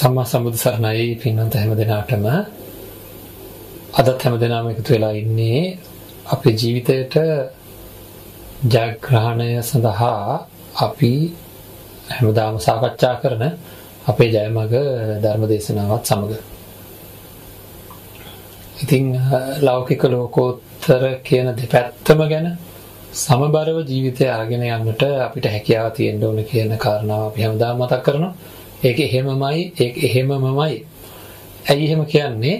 සම්මා සම්බුදු සරණයි පින්වන්ත හැම දිනාටම අදත් හැම දිනම එකතු වෙලා ඉන්නේ අපේ ජීවිතයට ජයග්‍රහණය සඳහා අපි හැමදාම සාකච්ඡා කරන අපේ ජයමග ධර්ම දේශනාවත් සමග. ඉතින් ලෞකික ලෝකෝත්තර කියන දෙපැත්තම ගැන සමබරව ජීවිතය අරගෙන යන්නට අපිට හැකියාව තියෙන්න ඕන කියන කාරණාව අපි හැමදාම මතක් කරනවා. ඒක එහෙමමයි ඒක එහෙමමමයි. ඇයි එහෙම කියන්නේ?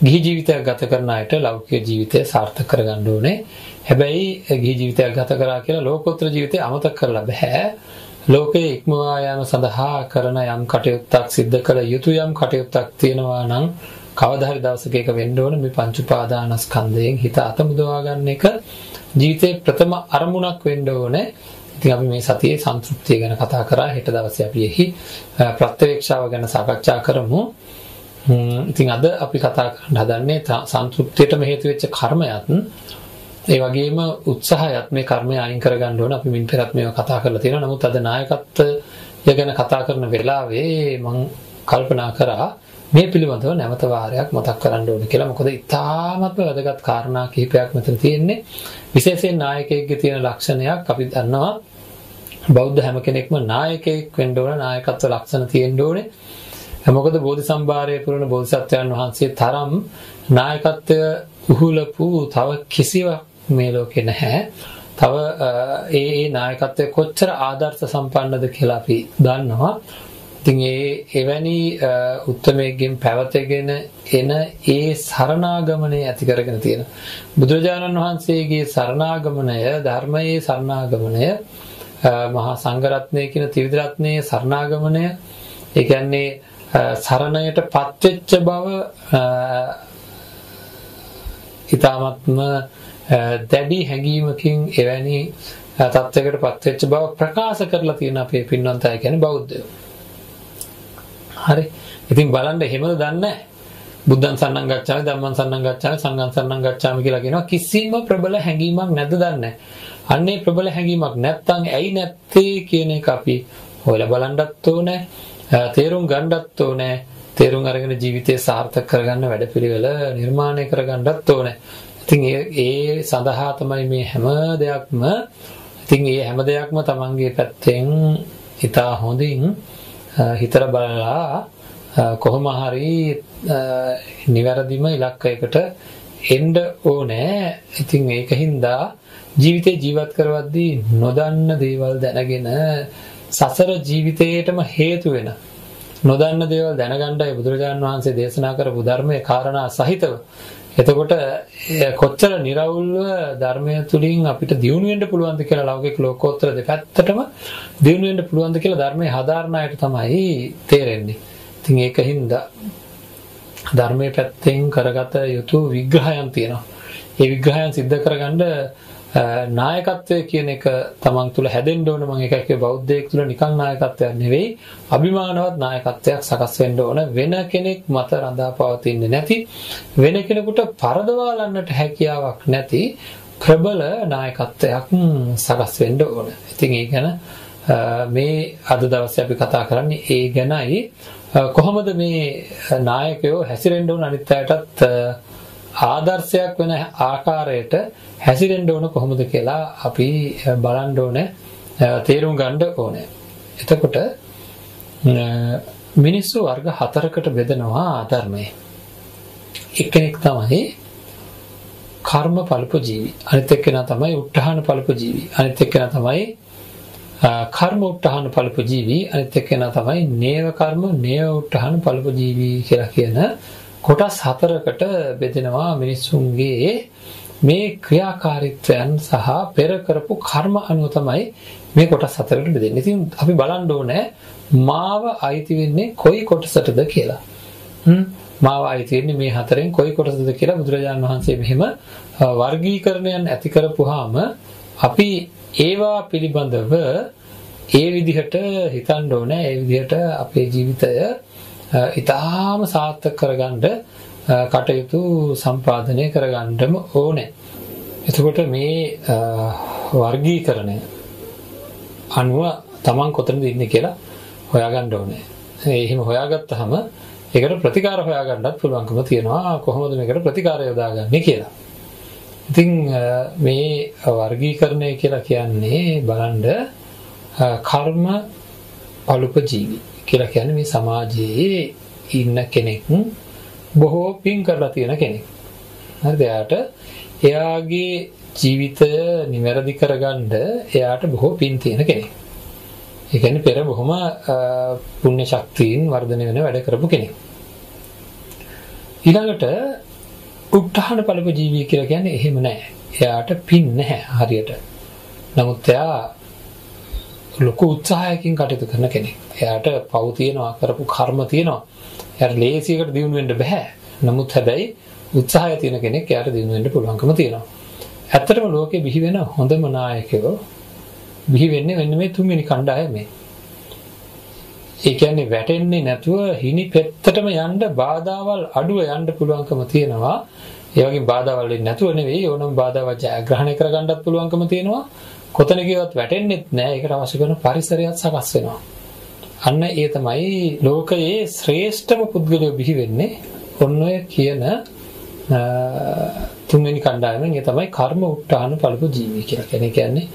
ගිහි ජීවිතයක් ගත කරන අයට ලෞකික ජීවිතය සාර්ථක කරගන්න ඕනේ. හැබැයි ගිහි ජීවිතයක් ගත කරා කියලා ලෝකෝත්තර ජීවිතය අමතක කරලා බෑ. ලෝකයේ ඉක්මවා යාම සඳහා කරන යම් කටයුත්තක් සිද්ධ කළ යුතු යම් කටයුත්තක් තියෙනවා නම් කවදා හරි දවසක ඒක වෙන්න ඕන මේ පංච උපාදානස්කන්ධයෙන් හිත අතමුදවා ගන්න එක ජීවිතේ ප්‍රථම අරමුණක් වෙන්න ඕනේ. ඉතින් අපි මේ සතියේ සන්තුෂ්තිය ගැන කතා කරා හෙට දවසේ අපි එහි ප්‍රත්‍යවේක්ෂාව ගැන සාකච්ඡා කරමු. ඉතින් අද අපි කතා කරන්න හදන්නේ සන්තුෂ්තියටම හේතු වෙච්ච කර්මයක්. ඒ වගේම උත්සාහයත් මේ කර්මය අයින් කරගන්න ඕන අපි මින් පෙරත් මේවා කතා කරලා තියෙනවා. නමුත් අද නායකත්වය ගැන කතා කරන වෙලාවේ මම කල්පනා කරා මේ පිළිබඳව නැවත වාරයක් මතක් කරන්න ඕනේ කියලා. මොකද ඉතාමත්ම වැදගත් කාරණා කිහිපයක් මෙතන තියෙන්නේ. විශේෂයෙන් නායකයෙක්ගේ තියෙන ලක්ෂණයක් අපි දන්නවා. බෞද්ධ හැම කෙනෙක්ම නායකයෙක් වෙන්න ඕන නායකත්ව ලක්ෂණ තියෙන්න ඕනේ. මොකද බෝධි සම්භාරයේ පුරන බෝධිසත්වයන් වහන්සේ තරම් නායකත්වය උහුලපු තව කිසිවක් මේ ලෝකේ නැහැ. තව ඒ ඒ නායකත්වය කොච්චර ආදර්ශ සම්පන්නද කියලා අපි දන්නවා. ඉතින් ඒ එවැනි උත්මයෙක්ගෙන් පැවතගෙන එන ඒ සරණාගමනය ඇති කරගෙන තියෙන බුදුරජාණන් වහන්සේගේ සරණාගමනය ධර්මයේ සරණාගමනය මහා සංඝරත්නය කියන ත්‍රිවිධ රත්නයේ සරණාගමනය ඒ කියන්නේ සරණයට පත්වෙච්ච බව ඊ타මත්ම දැඩි හැඟීමකින් එවැනි තත්වයකට පත්වෙච්ච බව ප්‍රකාශ කරලා තියෙන අපේ පින්වන්තය කියන්නේ බෞද්ධයෝ. හරි. ඉතින් බලන්න එහෙමද දන්නේ බුද්ධං සන්නං ගච්ඡාමි ධම්මං සන්නං ගච්ඡාමි සංඝං සන්නං ගච්ඡාමි කියලා කියනවා. කිසිම ප්‍රබල හැඟීමක් නැද්ද දන්නේ අන්නේ ප්‍රබල හැඟීමක් නැත්තම් ඇයි නැත්තේ කියන එක අපි හොයලා බලන්නත් ඕනේ. තේරුම් ගන්නත් ඕනේ. තේරුම් අරගෙන ජීවිතය සාර්ථක කරගන්න වැඩපිළිවෙල නිර්මාණය කරගන්නත් ඕනේ. ඉතින් ඒ සඳහා තමයි මේ හැම දෙයක්ම ඉතින් මේ හැම දෙයක්ම Tamanගේ පැත්තෙන් ඉතා හොඳින් හිතලා බලලා කොහොම හරි නිවැරදිම ඉලක්කයකට එන්න ඕනේ. ඉතින් ඒකින්ද ජීවිතේ ජීවත් කරවද්දී නොදන්න දේවල් දැනගෙන සසර ජීවිතේටම හේතු වෙන නොදන්න දේවල් දැනගන්නයි බුදුරජාණන් වහන්සේ දේශනා කරපු ධර්මයේ කාරණා සහිතව එතකොට කොච්චර निराවුල්ව ධර්මය තුලින් අපිට දියුණු වෙන්න පුළුවන්ද කියලා ලෞකික ලෝකෝත්තර දෙපැත්තටම දියුණු වෙන්න පුළුවන්ද කියලා ධර්මයේ හදාරණ අයට තමයි තේරෙන්නේ. ඉතින් ඒකින්ද ධර්මයේ පැත්තෙන් කරගත යුතු විග්‍රහයන් තියෙනවා. ඒ විග්‍රහයන් सिद्ध කරගන්න නායකත්වය කියන එක තමන් තුළ හැදෙන්න ඕන මම එකක් කිය බෞද්ධයෙක් තුළ නිකන් නායකත්වයක් නෙවෙයි අභිමානවත් නායකත්වයක් සකස් වෙන්න ඕන. වෙන කෙනෙක් මත රඳා පවතින්නේ නැති වෙන කෙනෙකුට පරදවාලන්නට හැකියාවක් නැති ප්‍රබල නායකත්වයක් සකස් වෙන්න ඕන. ඉතින් ඒ ගැන මේ අද දවසේ අපි කතා කරන්නේ ඒ ගැනයි. කොහොමද මේ නායකයෝ හැසිරෙන්න ඕන? අනිත් අයටත් ආදර්ශයක් වෙන ආකාරයට හැසිරෙන්න ඕන කොහොමද කියලා අපි බලන්න ඕනේ තේරුම් ගන්න ඕනේ. එතකොට මිනිස්සු වර්ග හතරකට බෙදනවා ධර්මයේ. එක්කෙනෙක් තමයි කර්ම ඵලප ජීවි. අනිත් එක්කෙනා තමයි උත්හාන ඵලප ජීවි. අනිත් එක්කෙනා තමයි කර්ම උත්හාන ඵලප ජීවි. අනිත් එක්කෙනා තමයි නේව කර්ම නේව උත්හාන ඵලප ජීවි කියලා කියන කොටස් හතරකට බෙදෙනවා මිනිස්සුන්ගේ මේ ක්‍රියාකාරීත්වයන් සහ පෙර කරපු කර්ම අනුව තමයි මේ කොටස් හතරකට බෙදෙන්නේ. ඉතින් අපි බලන්න ඕනේ මාව අයිති වෙන්නේ කොයි කොටසටද කියලා. හ්ම් මාව අයිති වෙන්නේ මේ හතරෙන් කොයි කොටසද කියලා බුදුරජාණන් වහන්සේ මෙහෙම වර්ගීකරණයන් ඇති කරපුවාම අපි ඒවා පිළිබඳව ඒ විදිහට හිතන්න ඕනේ. ඒ විදිහට අපේ ජීවිතය ඊටාම සාර්ථක කරගන්න කටයුතු සම්පාදනය කරගන්නම ඕනේ. එතකොට මේ වර්ගීකරණය අනුව Taman කොතනද ඉන්නේ කියලා හොයාගන්න ඕනේ. එහෙම හොයාගත්තාම ඒකට ප්‍රතිකාර හොයාගන්නත් පුළුවන්කම තියෙනවා කොහොමද මේකට ප්‍රතිකාර යොදාගන්නේ කියලා. ඉතින් මේ වර්ගීකරණය කියලා කියන්නේ බලන්න කර්ම පළුප ජීවි කියලා කියන්නේ මේ සමාජයේ ඉන්න කෙනෙක් බොහෝ පින් කරලා තියෙන කෙනෙක්. හරිද? එයාට එයාගේ ජීවිතය නිවැරදි කරගන්න එයාට බොහෝ පින් තියෙන කෙනෙක්. ඒ කියන්නේ පෙර බොහොම පුණ්‍ය ශක්තියින් වර්ධනය වෙන වැඩ කරපු කෙනෙක්. ඊළඟට උත්හාන පළප ජීවී කියලා කියන්නේ එහෙම නැහැ. එයාට පින් නැහැ හරියට. නමුත් එයා ලොකු උත්සාහයකින් කටයුතු කරන කෙනෙක්. එයාට පව් තියෙනවා කරපු කර්ම තියෙනවා. එයාට ලේසියකට දියුණු වෙන්න බෑ. නමුත් හැබැයි උත්සාහය තියෙන කෙනෙක් එයාට දිනු වෙන්න පුළුවන්කම තියෙනවා. ඇත්තටම ලෝකේ බිහි වෙන හොඳම නායකයෝ බිහි වෙන්නේ මෙන්න මේ තුන්වෙනි කණ්ඩායමේ. ඒ කියන්නේ වැටෙන්නේ නැතුව හිනි පෙත්තටම යන්න බාධාවල් අඩුව යන්න පුළුවන්කම තියෙනවා. ඒ වගේ බාධාවල් නැතුව නෙවෙයි ඕනම බාධාවක් ජයග්‍රහණය කරගන්නත් පුළුවන්කම තියෙනවා. කොතන ගියවත් වැටෙන්නෙත් නෑ. ඒකට අවශ්‍ය කරන පරිසරයත් සකස් වෙනවා. අන්න ඒ තමයි ලෝකයේ ශ්‍රේෂ්ඨම පුද්ගලයෝ බිහි වෙන්නේ. ඔන්න ඔය කියන තුන්වෙනි කණ්ඩායමෙන් ඒ තමයි කර්ම උට්ටාන පළපු ජීවි කියලා කියන්නේ. කියන්නේ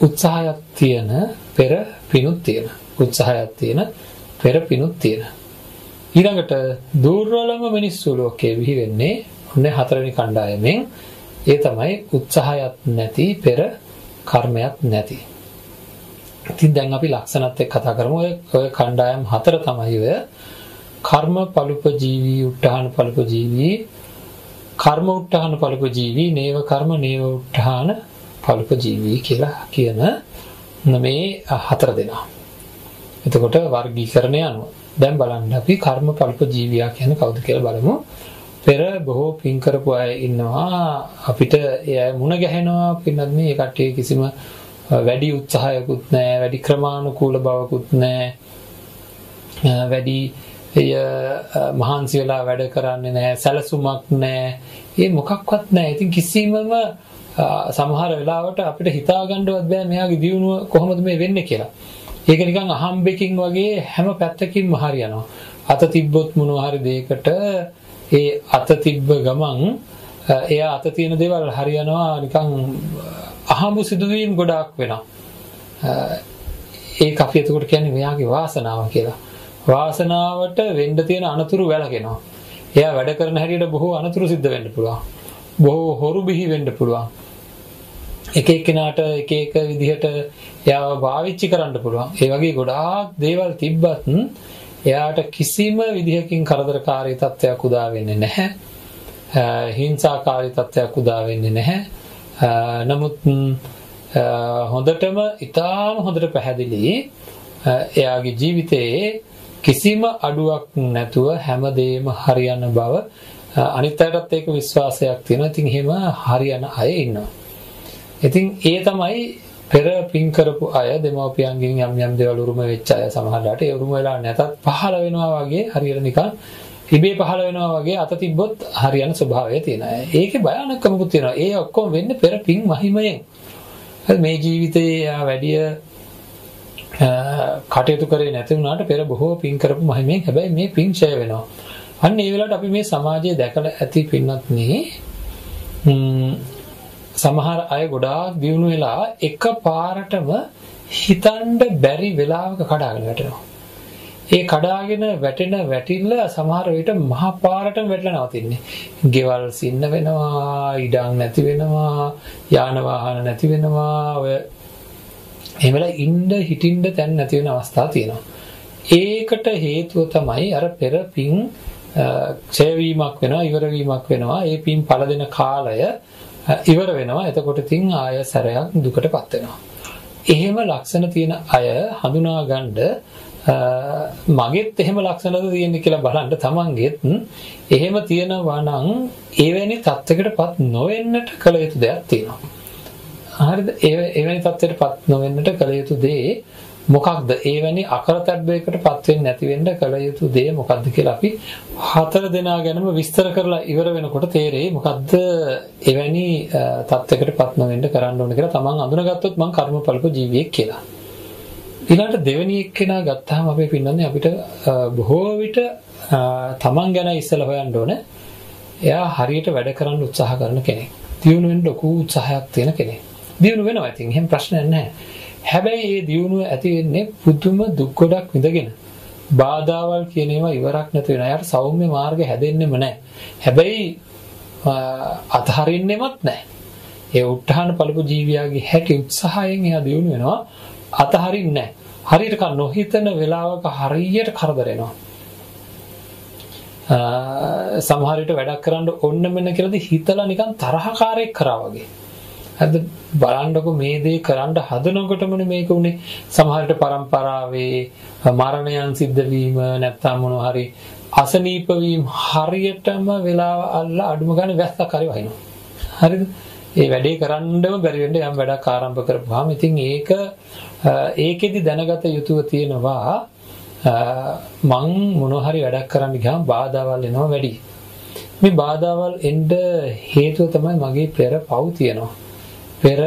උත්සාහයක් තියෙන පෙර පිනුත් තියෙන. උත්සාහයක් තියෙන පෙර පිනුත් තියෙන. ඊළඟට දුර්වලම මිනිස්සු ලෝකයේ විහි වෙන්නේ ඔන්නේ හතරවෙනි කණ්ඩායමෙන් ඒ තමයි උත්සාහයක් නැති පෙර කර්මයක් නැති. ඉතින් දැන් අපි ලක්ෂණත් එක්ක කතා කරමු. ඔය ඔය කණ්ඩායම් හතර තමයි ඔය කර්ම පළුප ජීවි, උත්හාන පළුප ජීවි, කර්ම උත්හාන පළුප ජීවි, නේව කර්ම නේව උත්හාන පළුප ජීවි කියලා කියන මේ හතර දෙනා. එතකොට වර්ගීකරණය අනුව දැන් බලන්න අපි කර්ම පළුප ජීවියා කියන්නේ කවුද කියලා බලමු. පෙර බොහෝ පින් කරපු අය ඉන්නවා. අපිට ඒ මුණ ගැහෙනවා. පින්නත් මේ කට්ටිය කිසිම වැඩි උත්සාහයකුත් නැහැ වැඩි ක්‍රමානුකූල බවකුත් නැහැ. වැඩි එය මහන්සි වෙලා වැඩ කරන්නේ නැහැ සැලසුමක් නැහැ. ඒ මොකක්වත් නැහැ. ඉතින් කිසිමම සමහර වෙලාවට අපිට හිතා ගන්නවත් බෑ මෙයාගේ දියුණුව කොහොමද මේ වෙන්නේ කියලා. ඒක නිකන් අහම්බෙකින් වගේ හැම පැත්තකින්ම හරියනවා. අත තිබ්බොත් මොනවා හරි දෙයකට ඒ අත තිබ්බ ගමන් එයා අත තියෙන දේවල් හරියනවා නිකන් අහඹු සිදුවීම් ගොඩාක් වෙනවා. ඒක අපි එතකොට කියන්නේ මෙයාගේ වාසනාව කියලා. වාසනාවට වෙන්න තියෙන අනතුරු වැළකෙනවා. එයා වැඩ කරන හැටියට බොහෝ අනතුරු සිද්ධ වෙන්න පුළුවන්. බොහෝ හොරු බිහි වෙන්න පුළුවන්. එක එක්කෙනාට එක එක විදිහට එයාව පාවිච්චි කරන්න පුළුවන්. ඒ වගේ ගොඩාක් දේවල් තිබ්බත් එයාට කිසිම විදිහකින් කරදරකාරී තත්ත්වයක් උදා වෙන්නේ නැහැ. හිංසාකාරී තත්ත්වයක් උදා වෙන්නේ නැහැ. නමුත් හොඳටම ඊටාම හොඳට පැහැදිලි එයාගේ ජීවිතයේ කිසිම අඩුවක් නැතුව හැමදේම හරියන බව අනිත් අයටත් ඒක විශ්වාසයක් තියෙනවා. ඉතින් එහෙම හරියන අය ඉන්නවා. ඉතින් ඒ තමයි පෙර පින් කරපු අය දෙමව්පියන්ගෙන් යම් යම් දේවල් උරුම වෙච්ච අය සමහරලාට ඒ උරුම වෙලා නැතත් පහළ වෙනවා වගේ හරියට නිකන් ඉබේ පහළ වෙනවා වගේ අත තිබ්බොත් හරියන ස්වභාවය තියෙන අය. ඒකේ භයානකමකුත් තියෙනවා. ඒ ඔක්කොම වෙන්නේ පෙර පින් මහිමයෙන්. මේ ජීවිතයේ යා වැඩිය කටයුතු කරේ නැති වුණාට පෙර බොහෝ පින් කරපු මහිමයෙන් හැබැයි මේ පින් ඡය වෙනවා. අන්න ඒ වෙලාවට අපි මේ සමාජයේ දැකලා ඇති පින්නත් නේ සමහර අය ගොඩාක් දියුණු වෙලා එක පාරටම හිතන්න බැරි වෙලාවක කඩාගෙන වැටෙනවා. ඒ කඩාගෙන වැටෙන වැටිල්ල සමහර විට මහ පාරටම වැටලා නවතින්නේ. ගෙවල් සින්න වෙනවා, ඉඩම් නැති වෙනවා, යාන වාහන නැති වෙනවා. ඔය එහෙම වෙලා ඉන්න හිටින්න තැන් නැති වෙන අවස්ථා තියෙනවා. ඒකට හේතුව තමයි අර පෙර පින් ක්ෂය වීමක් වෙනවා, ඉවර වීමක් වෙනවා. ඒ පින් පළ දෙන කාලය ඉවර වෙනවා. එතකොට තින් ආය සැරයක් දුකටපත් වෙනවා. එහෙම ලක්ෂණ තියෙන අය හඳුනා ගන්න මගෙත් එහෙම ලක්ෂණද තියෙන්නේ කියලා බලන්න තමන්ගෙත් එහෙම තියෙනවා නම් එවැනි තත්යකටපත් නොවෙන්නට කළ යුතු දෙයක් තියෙනවා. හරිද? එවැනි තත්යකටපත් නොවෙන්නට කළ යුතු දේ මොකක්ද? එවැනි අකරතැබ්බයකටපත් වෙන්නේ නැති වෙන්න කළ යුතු දේ මොකක්ද කියලා අපි හතර දෙනා ගැනම විස්තර කරලා ඉවර වෙනකොට තේරෙයි මොකද්ද එවැනි තත්යකටපත් නොවෙන්න කරන්න ඕන කියලා තමන් අඳුනගත්තොත් මං කර්මඵලක ජීවියෙක් කියලා. ඊළඟට දෙවෙනි එක්කෙනා ගත්තාම අපේ පින්නන්නේ අපිට බොහෝ විට තමන් ගැන ඉස්සලා හොයන්න ඕනේ. එයා හරියට වැඩ කරන්න උත්සාහ කරන කෙනෙක්. දියුණු වෙන්න ලොකු උත්සාහයක් තියෙන කෙනෙක්. දියුණු වෙනවා ඉතින් එහෙම ප්‍රශ්නයක් නැහැ. හැබැයි මේ දියුණුව ඇති වෙන්නේ පුදුම දුක් ගොඩක් විඳගෙන. බාධාවල් කියන ඒවා ඉවරක් නැති වෙනවා. එයාට සෞම්‍ය මාර්ග හැදෙන්නෙම නැහැ. හැබැයි අතහරින්නෙමත් නැහැ. ඒ උත්හාන පළපු ජීවියාගේ හැටි උත්සාහයෙන් එයා දියුණු වෙනවා. අතහරින්නේ නැහැ. හරියට කන නොහිතන වෙලාවක හරියට කරදර එනවා. සමහර විට වැඩක් කරන්න ඕන්න මෙන්න කියලාද හිතලා නිකන් තරහකාරයෙක් කරා වගේ. හරිද බලන්නකො මේ දේ කරන්න හදනකොටමනේ මේක උනේ සමහරට පරම්පරාවේ මරණයන් සිද්ධ වීම නැත්නම් මොනවා හරි අසනීප වීම හරියටම වෙලාව අල්ල අඩුම ගානේ වැස්සක් හරි වහිනවා. හරිද? ඒ වැඩේ කරන්නම බැරි වෙන්න යම් වැඩක් ආරම්භ කරපුවාම ඉතින් ඒක ඒකෙදි දැනගත යුතුව තියෙනවා මං මොනවා හරි වැඩක් කරන්න ගියාම බාධාවල් එනවා වැඩි. මේ බාධාවල් එන්න හේතුව තමයි මගේ පෙර පව් තියෙනවා. පෙර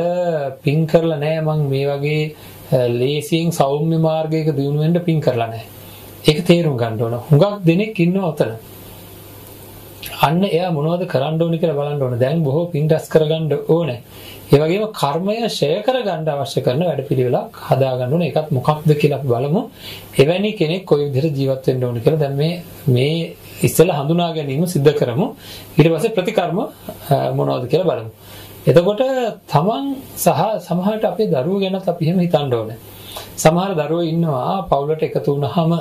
පින් කරලා නැහැ මං මේ වගේ ලේසියෙන් සෞම්‍ය මාර්ගයක දියුණු වෙන්න පින් කරලා නැහැ. ඒක තේරුම් ගන්න ඕන. හුඟක් දෙනෙක් ඉන්නවා අතන. අන්න එයා මොනවද කරන්න ඕනේ කියලා බලන්න ඕනේ. දැන් බොහෝ පින් රැස් කරගන්න ඕනේ. ඒ වගේම කර්මය ෂය කරගන්න අවශ්‍ය කරන වැඩපිළිවෙලක් හදාගන්න ඕනේ. ඒකත් මොකක්ද කියලා අපි බලමු. එවැනි කෙනෙක් කොයි විදිහට ජීවත් වෙන්න ඕනේ කියලා දැන් මේ මේ ඉස්සෙල්ලා හඳුනා ගැනීම සිද්ධ කරමු. ඊට පස්සේ ප්‍රතිකර්ම මොනවද කියලා බලමු. එතකොට තමන් සහ සමහරට අපේ දරුවෝ ගැනත් අපි එහෙම හිතන්න ඕනේ. සමහර දරුවෝ ඉන්නවා පවුලට එකතු වුණාම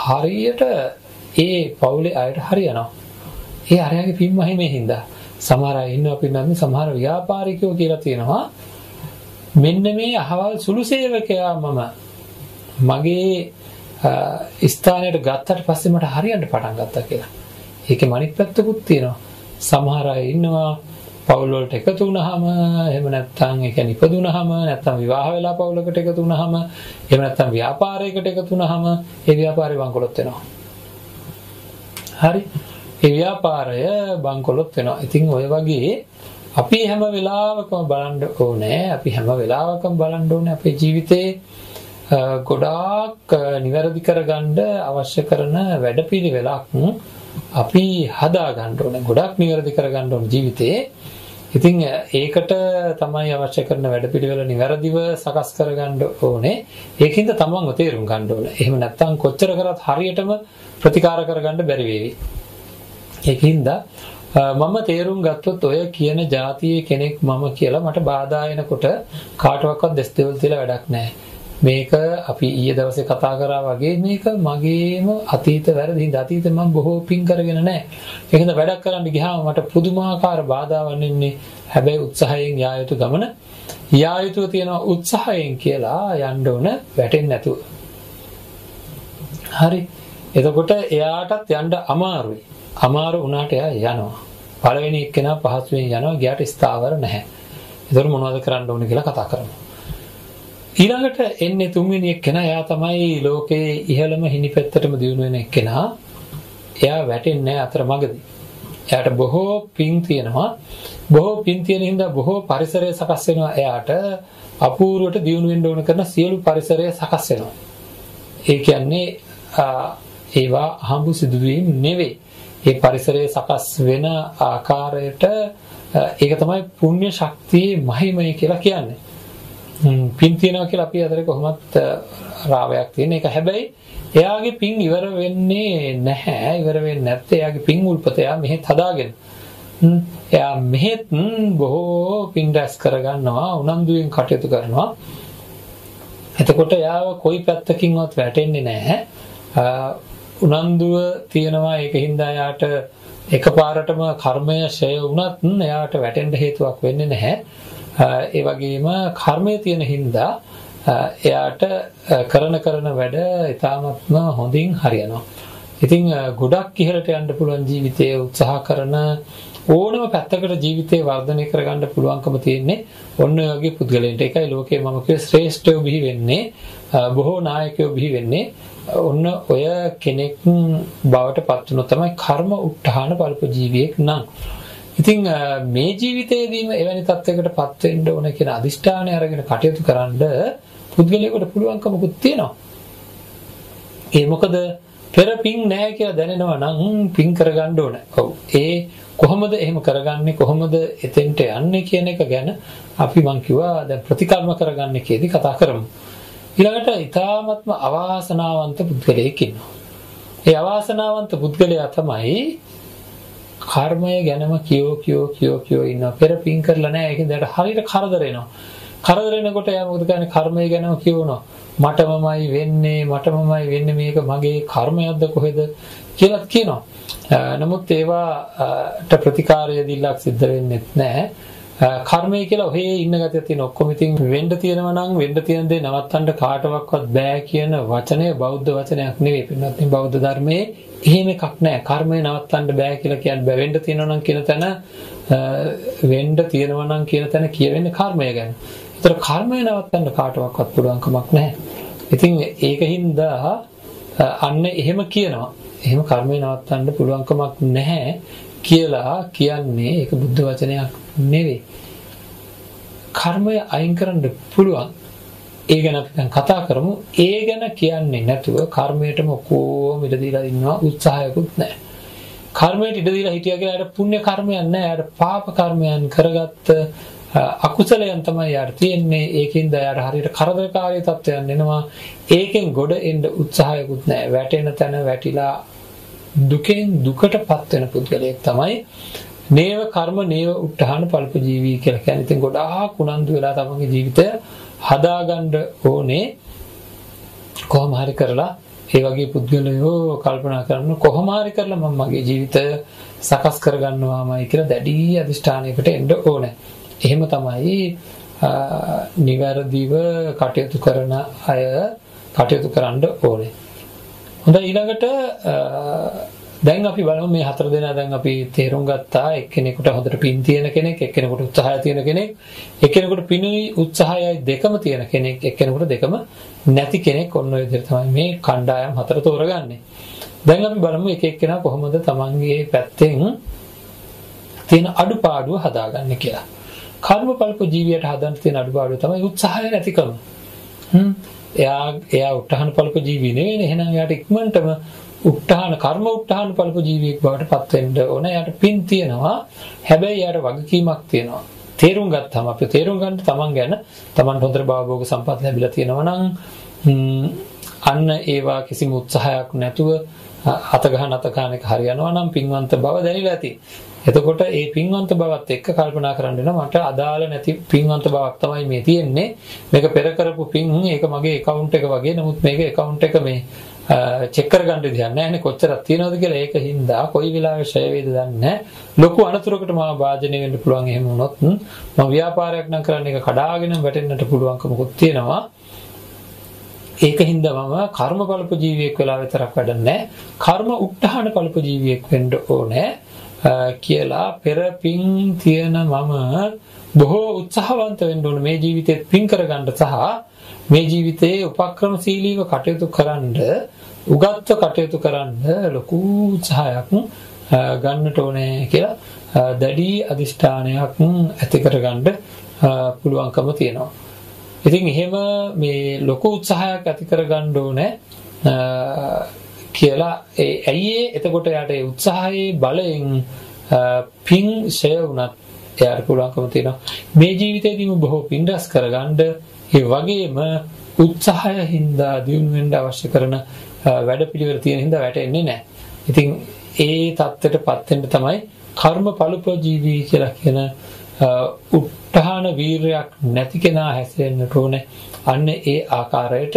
හරියට ඒ පවුලේ අයට හරියනවා. ඒ අරයාගේ පින්මහි මේ හින්දා. සමහර අය ඉන්නවා පින්නත් සමහර ව්‍යාපාරිකයෝ කියලා තියෙනවා. මෙන්න මේ අහවල් සුළු සේවකයා මම මගේ ස්ථානයට ගත්තට පස්සේ මට හරියන්න පටන් ගත්තා කියලා. ඒකේ මනිත් පැත්තකුත් තියෙනවා. සමහර අය ඉන්නවා පවුල් වලට එකතු වුණාම එහෙම නැත්නම් ඒ කියන්නේ ඉපදුනහම නැත්නම් විවාහ වෙලා පවුලකට එකතු වුණාම එහෙම නැත්නම් ව්‍යාපාරයකට එකතු වුණාම ඒ ව්‍යාපාරේ වංකොලොත් වෙනවා. හරි. ඒ ව්‍යාපාරය බංකොලොත් වෙනවා. ඉතින් ඔය වගේ අපි හැම වෙලාවකම බලන්න ඕනේ. අපි හැම වෙලාවකම බලන්න ඕනේ අපේ ජීවිතේ ගොඩාක් නිවැරදි කරගන්න අවශ්‍ය කරන වැඩපිළිවෙලක් අපි හදා ගන්න ඕනේ. ගොඩක් නිවැරදි කරගන්න ඕනේ ජීවිතේ. ඉතින් ඒකට තමයි අවශ්‍ය කරන වැඩපිළිවෙල නිවැරදිව සකස් කරගන්න ඕනේ. ඒකින්ද තමන්ව තේරුම් ගන්න ඕනේ. එහෙම නැත්නම් කොච්චර කරත් හරියටම ප්‍රතිකාර කරගන්න බැරි වේවි. ඒකින්ද මම තේරුම් ගත්තොත් ඔය කියන જાතියේ කෙනෙක් මම කියලා මට බාධා එනකොට කාටවත් දෙස් දෙවල් තියලා වැඩක් නැහැ. මේක අපි ඊයේ දවසේ කතා කරා වගේ මේක මගේම අතීත වැරදි හින්දා අතීතේ මම බොහෝ පින් කරගෙන නැහැ. ඒකෙන්ද වැඩක් කරන්න ගියාම මට පුදුමාකාර බාධාවන් එන්නේ. හැබැයි උත්සාහයෙන් යා යුතු ගමන යා යුතු තියෙන උත්සාහයෙන් කියලා යන්න ඕන වැටෙන්නේ නැතුව. හරි. එතකොට එයාටත් යන්න අමාරුයි. අමාරු වුණාට එයා යනවා. පළවෙනි එක්කෙනා පහසුවෙන් යනවා ගියාට ස්ථාවර නැහැ. ඒතර මොනවද කරන්න ඕනේ කියලා කතා කරමු. ඊළඟට එන්නේ තුන්වෙනි එක්කෙනා එයා තමයි ලෝකේ ඉහළම හිණිපෙත්තටම දියුණු වෙන එක්කෙනා. එයා වැටෙන්නේ අතරමඟදී. එයාට බොහෝ පින් තියෙනවා. බොහෝ පින් තියෙන හින්දා බොහෝ පරිසරය සකස් වෙනවා එයාට. අපූර්වට දියුණු වෙන්න ඕන කරන සියලු පරිසරය සකස් වෙනවා. ඒ කියන්නේ ඒවා හම්බු සිදුවීම් නෙවෙයි. ඒ පරිසරය සකස් වෙන ආකාරයට ඒක තමයි පුණ්‍ය ශක්තියේ මහිමය කියලා කියන්නේ. පින් තියනවා කියලා අපි අතර කොහොමත් රාවයක් තියෙන එක. හැබැයි එයාගේ පින් ඉවර වෙන්නේ නැහැ. ඉවර වෙන්නේ නැත්te එයාගේ පින් උල්පත එයා මෙහෙත් හදාගෙන. එයා මෙහෙත් බොහෝ පින් රැස් කරගන්නවා උනන්දුවෙන් කටයුතු කරනවා. එතකොට එයාව කොයි පැත්තකින්වත් වැටෙන්නේ නැහැ. උනන්දුව තියනවා. ඒකින්ද එයාට එකපාරටම කර්මය ෂය වුණත් එයාට වැටෙන්න හේතුවක් වෙන්නේ නැහැ. ඒ වගේම කර්මය තියෙන හින්දා එයාට කරන කරන වැඩ ඊ타මත්ම හොඳින් හරියනවා. ඉතින් ගොඩක් ඉහළට යන්න පුළුවන් ජීවිතයේ උත්සාහ කරන ඕනම පැත්තකට ජීවිතේ වර්ධනය කරගන්න පුළුවන්කම තියෙන්නේ ඔන්න ඔය වගේ පුද්ගලයන්ට. ඒකයි ලෝකයේ මම කිය ශ්‍රේෂ්ඨයෝ බිහි වෙන්නේ බොහෝ නායකයෝ බිහි වෙන්නේ ඔන්න ඔය කෙනෙක් බවට පත් වුණොත් තමයි කර්ම උත්හාන බලප ජීවියෙක් නම්. ඉතින් මේ ජීවිතේදීම එවැනි තත්යකට පත් වෙන්න ඕන කියන අදිෂ්ඨානය අරගෙන කටයුතු කරන්ඩ පුද්ගලයාට පුළුවන්කමකුත් තියෙනවා. ඒ මොකද පෙර පිං නැහැ කියලා දැනෙනවා නම් පිං කරගන්න ඕන. ඔව්. ඒ කොහොමද එහෙම කරගන්නේ කොහොමද එතෙන්ට යන්නේ කියන එක ගැන අපි මං කිව්වා දැන් ප්‍රතිකර්ම කරගන්නේ කියේදී කතා කරමු. ඊළඟට ඊ타ත්ම අවාසනාවන්ත පුද්ගලයෙක් ඉන්නවා. ඒ අවාසනාවන්ත පුද්ගලයා තමයි කර්මය ගැනම කියෝ කියෝ කියෝ කියෝ ඉන්නවා. පෙර පිං කරලා නැහැ. ඒකෙන් දැන් හරියට කරදර එනවා. කරදර එනකොට එයා මොකද කරන්නේ? කර්මය ගැනම කියවනවා. මටමමයි වෙන්නේ මටමමයි වෙන්නේ මේක මගේ කර්මයක්ද කොහෙද කියලා කියනවා. නමුත් ඒවාට ප්‍රතිකාරය දීලක් සිද්ධ වෙන්නේ නැහැ. කර්මය කියලා ඔහේ ඉන්න ගතිය තියෙන ඔක්කොම ඉතින් වෙන්න තියෙනවා නම් වෙන්න තියෙන දේ නවත්තන්න කාටවත් බෑ කියන වචනය බෞද්ධ වචනයක් නෙවෙයි. පින්වත් බෞද්ධ ධර්මයේ එහෙම එකක් නැහැ. කර්මය නවත්තන්න බෑ කියලා කියන්න බෑ. වෙන්න තියෙනවා නම් කියන තැන වෙන්න තියෙනවා නම් කියන තැන කියවෙන්නේ කර්මය ගැන. ඒතර කර්මය නවත්තන්න කාටවත් පුළුවන් කමක් නැහැ. ඉතින් ඒකින්ද අන්න එහෙම කියනවා. එහෙම කර්මය නවත්තන්න පුළුවන් කමක් නැහැ කියලා කියන්නේ ඒක බුද්ධ වචනයක් නෙවෙයි. කර්මය අයින් කරන්න පුළුවන්. ඒ ගැන අපි දැන් කතා කරමු. ඒ ගැන කියන්නේ නැතුව කර්මයටම කොහොම ඉඩ දීලා ඉන්නවා උත්සාහයකුත් නැහැ. කර්මයට ඉඩ දීලා හිටියා කියලා අර පුණ්‍ය කර්මයක් නැහැ. අර පාප කර්මයන් කරගත්ත අකුසලයන් තමයි යාට තියෙන්නේ. ඒකින්ද යාට හරියට කරදරකාරී තත්ත්වයන් එනවා. ඒකෙන් ගොඩ එන්න උත්සාහයකුත් නැහැ. වැටෙන තැන වැටිලා දුකෙන් දුකටපත් වෙන පුද්ගලයෙක් තමයි නේව කර්ම නේව උත්හාන පල්ප ජීවී කියලා කියන්නේ. ඉතින් ගොඩාක් උනන්දු වෙලා තමන්ගේ ජීවිතය හදාගන්න ඕනේ. කොහොම හරි කරලා ඒ වගේ පුද්ගලයෝ කල්පනා කරන කොහොම හරි කරලා මම මගේ ජීවිතය සකස් කරගන්නවාමයි කියලා දැඩි අදිෂ්ඨානයකට එන්න ඕනේ. එහෙම තමයි නිවැරදිව කටයුතු කරන අය කටයුතු කරන්න ඕනේ. හොඳයි ඊළඟට දැන් අපි බලමු මේ හතර දෙනා දැන් අපි තේරුම් ගත්තා එක්කෙනෙකුට හොඳට පින් තියෙන කෙනෙක් එක්කෙනෙකුට උත්සාහය තියෙන කෙනෙක් එක්කෙනෙකුට පිනුයි උත්සාහයයි දෙකම තියෙන කෙනෙක් එක්කෙනෙකුට දෙකම නැති කෙනෙක් ඔන්න ඔය විදිහට තමයි මේ කණ්ඩායම් හතර තෝරගන්නේ. දැන් අපි බලමු එක එක්කෙනා කොහොමද තමන්ගේ පැත්තෙන් තියෙන අඩුපාඩුව හදාගන්නේ කියලා. කර්මපල්ප ජීවියට හදන්න තියෙන අඩුපාඩුව තමයි උත්සාහය නැතිකම. හ්ම්. එයා එයා උත්හාන පල්ප ජීවි නෙවෙයි එහෙනම් එයාට ඉක්මනටම උත්හාන කර්ම උත්හාන පල්ප ජීවියෙක් බවට පත් වෙන්න ඕන. එයාට පින් තියෙනවා. හැබැයි එයාට වගකීමක් තියෙනවා. තේරුම් ගත්තාම අපි තේරුම් ගන්න තමන් ගැන තමන් හොඳට භවභෝග සම්පත් ලැබිලා තියෙනවා නම් අන්න ඒවා කිසිම උත්සාහයක් නැතුව අත ගහන අත ගන්න එක හරියනවා නම් පින්වන්ත බව දැනෙලා ඇති. එතකොට ඒ පින්වන්ත බවත් එක්ක කල්පනා කරන්න වෙනවා. මට අදාළ නැති පින්වන්ත බවක් තමයි මේ තියෙන්නේ. මේක පෙර කරපු පින් ඒක මගේ account එක වගේ. නමුත් මේක account එක මේ චෙක් කරගන්න දෙයක් නැහැ කොච්චරක් තියෙනවද කියලා ඒක හින්දා කොයි වෙලාවෙ ෂය වේද දන්නේ ලොකු අනතුරකට මම වාජනය වෙන්න පුළුවන් එහෙම වුණොත් මම ව්‍යාපාරයක් නම් කරන්න එක කඩාගෙන වැටෙන්නට පුළුවන්කමකුත් තියෙනවා. ඒක හින්දා මම කර්ම බලප ජීවියෙක් වෙලා විතරක් වැඩන්නේ කර්ම උත්හාන බලප ජීවියෙක් වෙන්න ඕනේ. කියලා පෙර පින් තියෙන මම බොහෝ උත්සාහවන්ත වෙන්න ඕන මේ ජීවිතේ පින් කරගන්න සහ මේ ජීවිතයේ උපක්‍රමශීලීව කටයුතු කරන්න උගත්ව කටයුතු කරන්න ලොකු උත්සාහයක් ගන්නට ඕනේ කියලා දැඩි අදිෂ්ඨානයක් ඇති කරගන්න පුළුවන්කම තියෙනවා. ඉතින් එහෙම මේ ලොකු උත්සාහයක් ඇති කරගන්න ඕනේ කියලා. ඒ ඇයි එතකොට යාට ඒ උත්සාහයේ බලයෙන් පින් ෂය වුණත් එයාට පුළුවන්කම තියෙනවා. මේ ජීවිතේදීම බොහෝ පින් රැස් කරගන්න. ඒ වගේම උත්සාහය හින්දා දියුණු වෙන්න අවශ්‍ය කරන වැඩපිළිවෙල තියෙන හින්දා වැටෙන්නේ නැහැ. ඉතින් ඒ தත්ත්වයටපත් වෙන්න තමයි කර්ම පළුපජීවී කියලා කියන උත්හාන වීරයක් නැති කෙනා හැසිරෙන්නට ඕනේ. අන්න ඒ ආකාරයට.